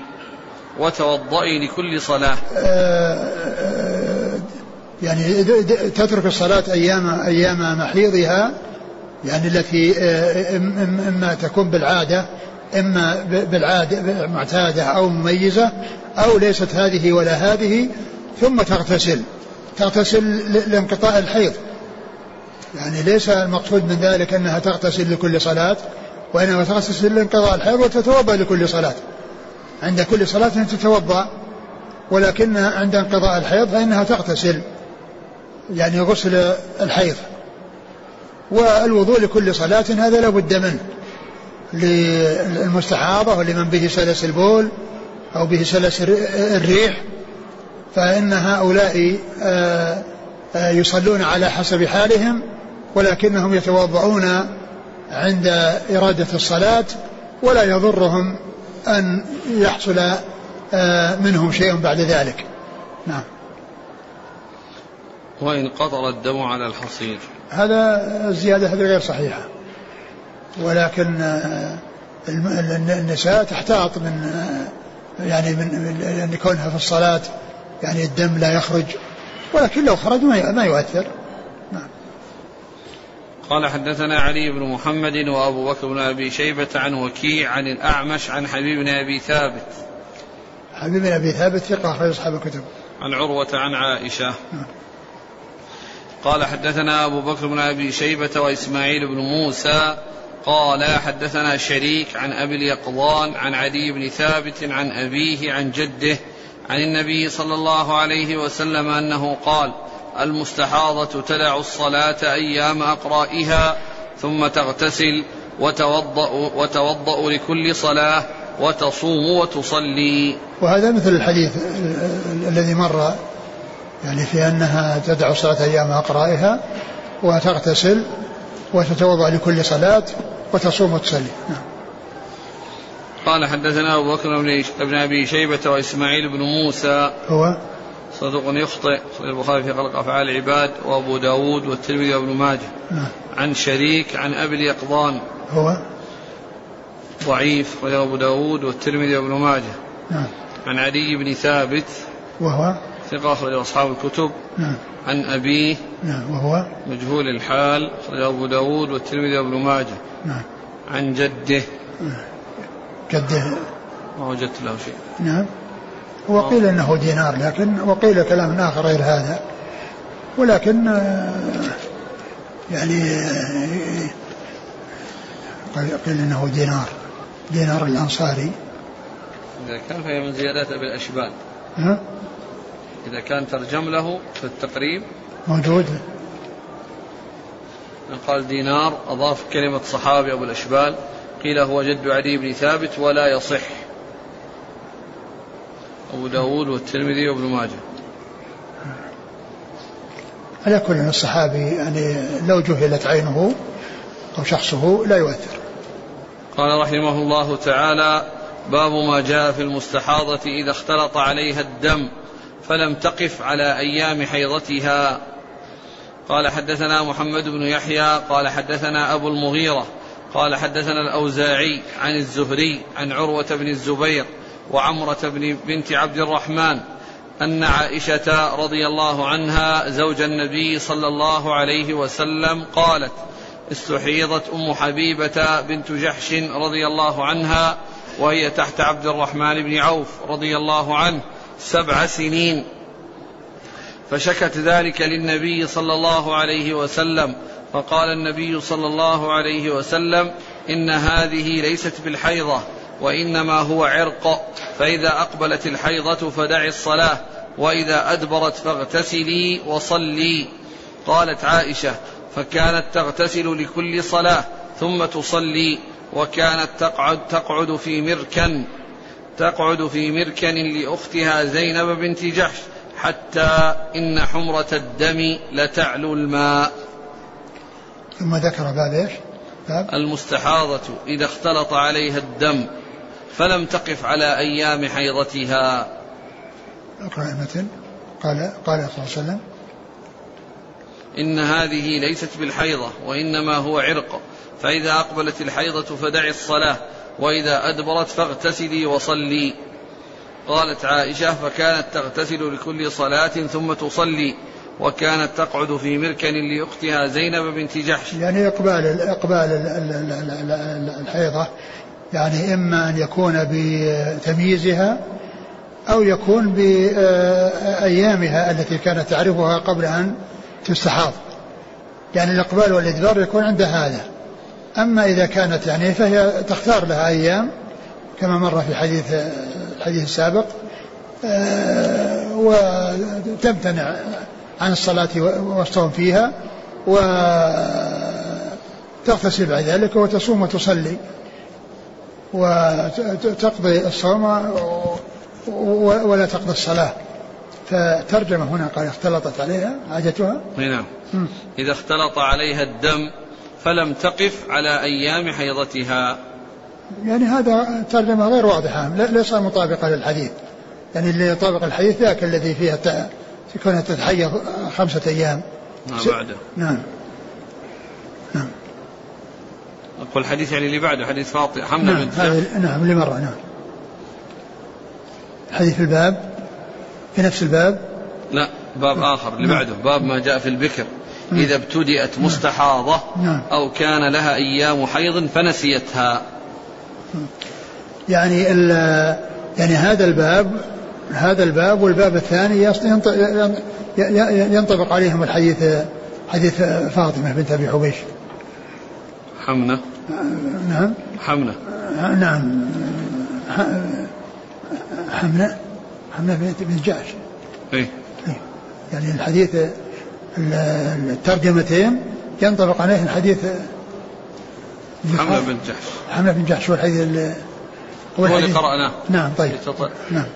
وتوضئي لكل صلاة. آه، آه، يعني تترك الصلاة أيام أيام محيضها يعني التي آه، إما تكون بالعادة إما بالعادة معتادة أو مميزة أو ليست هذه ولا هذه ثم تغتسل. تغتسل لانقطاع الحيض. يعني ليس المقصود من ذلك أنها تغتسل لكل صلاة وإنما تغتسل لانقضاء الحيض وتتوضأ لكل صلاة. عند كل صلاة تتوضأ ولكن عند انقضاء الحيض فإنها تغتسل يعني غسل الحيض. والوضوء لكل صلاة هذا لا بد منه للمستحاضة ولمن به سلس البول أو به سلس الريح فإن هؤلاء آه، آه، يصلون على حسب حالهم ولكنهم يتوضعون عند إرادة الصلاة ولا يضرهم أن يحصل آه، منهم شيء بعد ذلك. نعم. وإن قطر الدم على الحصير. هذا الزيادة هذه غير صحيحة. ولكن آه، النساء تحتاط من آه، يعني من كونها في الصلاة يعني الدم لا يخرج. ولكن لو خرج ما يؤثر. قال حدثنا علي بن محمد وأبو بكر بن أبي شيبة عن وكيع عن الأعمش عن حبيب بن أبي ثابت. حبيب بن أبي ثابت ثقة اخرج أصحاب الكتب. عن عروة عن عائشة. قال حدثنا أبو بكر بن أبي شيبة وإسماعيل بن موسى. قال حدثنا شريك عن أبي اليقظان عن علي بن ثابت عن أبيه عن جده عن النبي صلى الله عليه وسلم أنه قال المستحاضة تدع الصلاة أيام أقرائها ثم تغتسل وتوضأ, وتوضأ لكل صلاة وتصوم وتصلي. وهذا مثل الحديث الذي مر يعني في أنها تدع الصلاة أيام أقرائها وتغتسل وتتوضأ لكل صلاة وتصوم وتصلي. نعم. قال حدثنا أبو بكر بن أبي شيبة وإسماعيل بن موسى. هو؟ صدوق يخطئ. البخاري في خلق أفعال العباد وأبو داود والترمذي وابن ماجه. نعم. عن شريك عن أبي اليقظان. هو؟ ضعيف وله أبو داود والترمذي وابن ماجه. نعم. عن علي بن ثابت. وهو؟ ثقة أخرج أصحاب الكتب. نعم. عن أبيه. نعم. وهو؟ مجهول الحال أخرج أبو داود والترمذي وابن ماجه. نعم. عن جده. نعم. جده. ما وجدت له شيء. نعم. وقيل إنه دينار لكن وقيل كلام آخر غير هذا. ولكن آه، يعني آه، قيل إنه دينار دينار الأنصاري. إذا كان فهي من زيادات أبي الأشبال. ها؟ إذا كان ترجم له في التقريب. موجود. قال دينار أضاف كلمة صحابي أبو الأشبال قيل هو جد علي بن ثابت ولا يصح. أبو داود والترمذي وابن ماجه. على كل الصحابي يعني لو جهلت عينه أو شخصه لا يؤثر. قال رحمه الله تعالى باب ما جاء في المستحاضة إذا اختلط عليها الدم فلم تقف على أيام حيضتها. قال حدثنا محمد بن يحيى قال حدثنا أبو المغيرة قال حدثنا الأوزاعي عن الزهري عن عروة بن الزبير وعمرة بن بنت عبد الرحمن أن عائشة رضي الله عنها زوج النبي صلى الله عليه وسلم قالت استحيضت أم حبيبة بنت جحش رضي الله عنها وهي تحت عبد الرحمن بن عوف رضي الله عنه سبع سنين. فشكت ذلك للنبي صلى الله عليه وسلم فقال النبي صلى الله عليه وسلم إن هذه ليست بالحيضة. وإنما هو عرق. فإذا أقبلت الحيضة فدعي الصلاة وإذا أدبرت فاغتسلي وصلي. قالت عائشة فكانت تغتسل لكل صلاة ثم تصلي وكانت تقعد تقعد في مركن تقعد في مركن لأختها زينب بنت جحش حتى إن حمرة الدم لتعلو الماء. ثم ذكر باب إيش؟ باب المستحاضة إذا اختلط عليها الدم. فلم تقف على أيام حيضتها. اقرأ المتن قال قال صلى الله عليه وسلم إن هذه ليست بالحيضة وإنما هو عرق. فإذا أقبلت الحيضة فدعي الصلاة وإذا أدبرت فاغتسلي وصلي. قالت عائشة فكانت تغتسل لكل صلاة ثم تصلي وكانت تقعد في مركن لأختها زينب بنت جحش. يعني إقبال إقبال الحيضة يعني إما أن يكون بتمييزها أو يكون بأيامها التي كانت تعرفها قبل أن تستحاض. يعني الإقبال والإدبار يكون عند هذا. أما إذا كانت يعني فهي تختار لها أيام كما مر في حديث الحديث السابق وتمتنع عن الصلاة والصوم فيها وتغتسل بعد ذلك وتصوم وتصلي. وتقضي الصوم ولا تقضي الصلاة. فترجمة هنا قال اختلطت عليها حاجتها نعم. إذا اختلط عليها الدم فلم تقف على أيام حيضتها. يعني هذا ترجمة غير واضحة ليس مطابقة للحديث. يعني اللي يطابق الحديث ذاك الذي فيها تكون تتحيض خمسة أيام. ما بعده. نعم. أقول الحديث يعني اللي بعده حديث فاطمة حمنا نعم بنت نعم اللي مر نعم. حديث الباب في نفس الباب؟ لا باب آخر اللي بعده باب ما جاء في البكر. إذا ابتدأت مستحاضة نعم. أو كان لها أيام حيض فنسيتها. يعني يعني هذا الباب هذا الباب والباب الثاني ينطبق عليهم الحديث حديث فاطمة بنت أبي حبيش. حمنة. نعم. حمنة. نعم. حمنة. حمنة بنت جعش. إيه. يعني الحديث الترجمتين ينطبق عليه الحديث حملة بن جحش حملة بن جحش هو, هو اللي قرأناه. نعم طيب. نعم.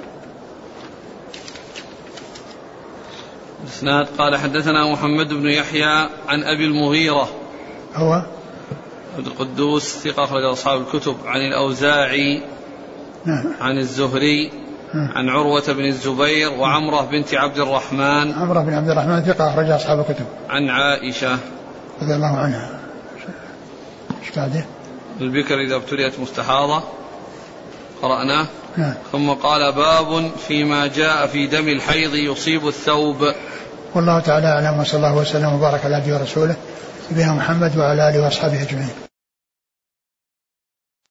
الإسناد قال حدثنا محمد بن يحيى عن أبي المغيرة. هو؟ القدوس ثقة أخرج أصحاب الكتب عن الأوزاعي نعم. عن الزهري نعم. عن عروة بن الزبير وعمرة بنت عبد الرحمن. عمرة بن عبد الرحمن ثقة أخرج أصحاب الكتب. عن عائشة. رضي الله عنها. إيش بعده؟ البكر إذا ابتليت مستحاضة. قرأناه. نعم. ثم قال باب فيما جاء في دم الحيض يصيب الثوب. والله تعالى أعلم وصلى الله وسلم وبارك على عبده ورسوله نبينا محمد وعلى آله وأصحابه أجمعين.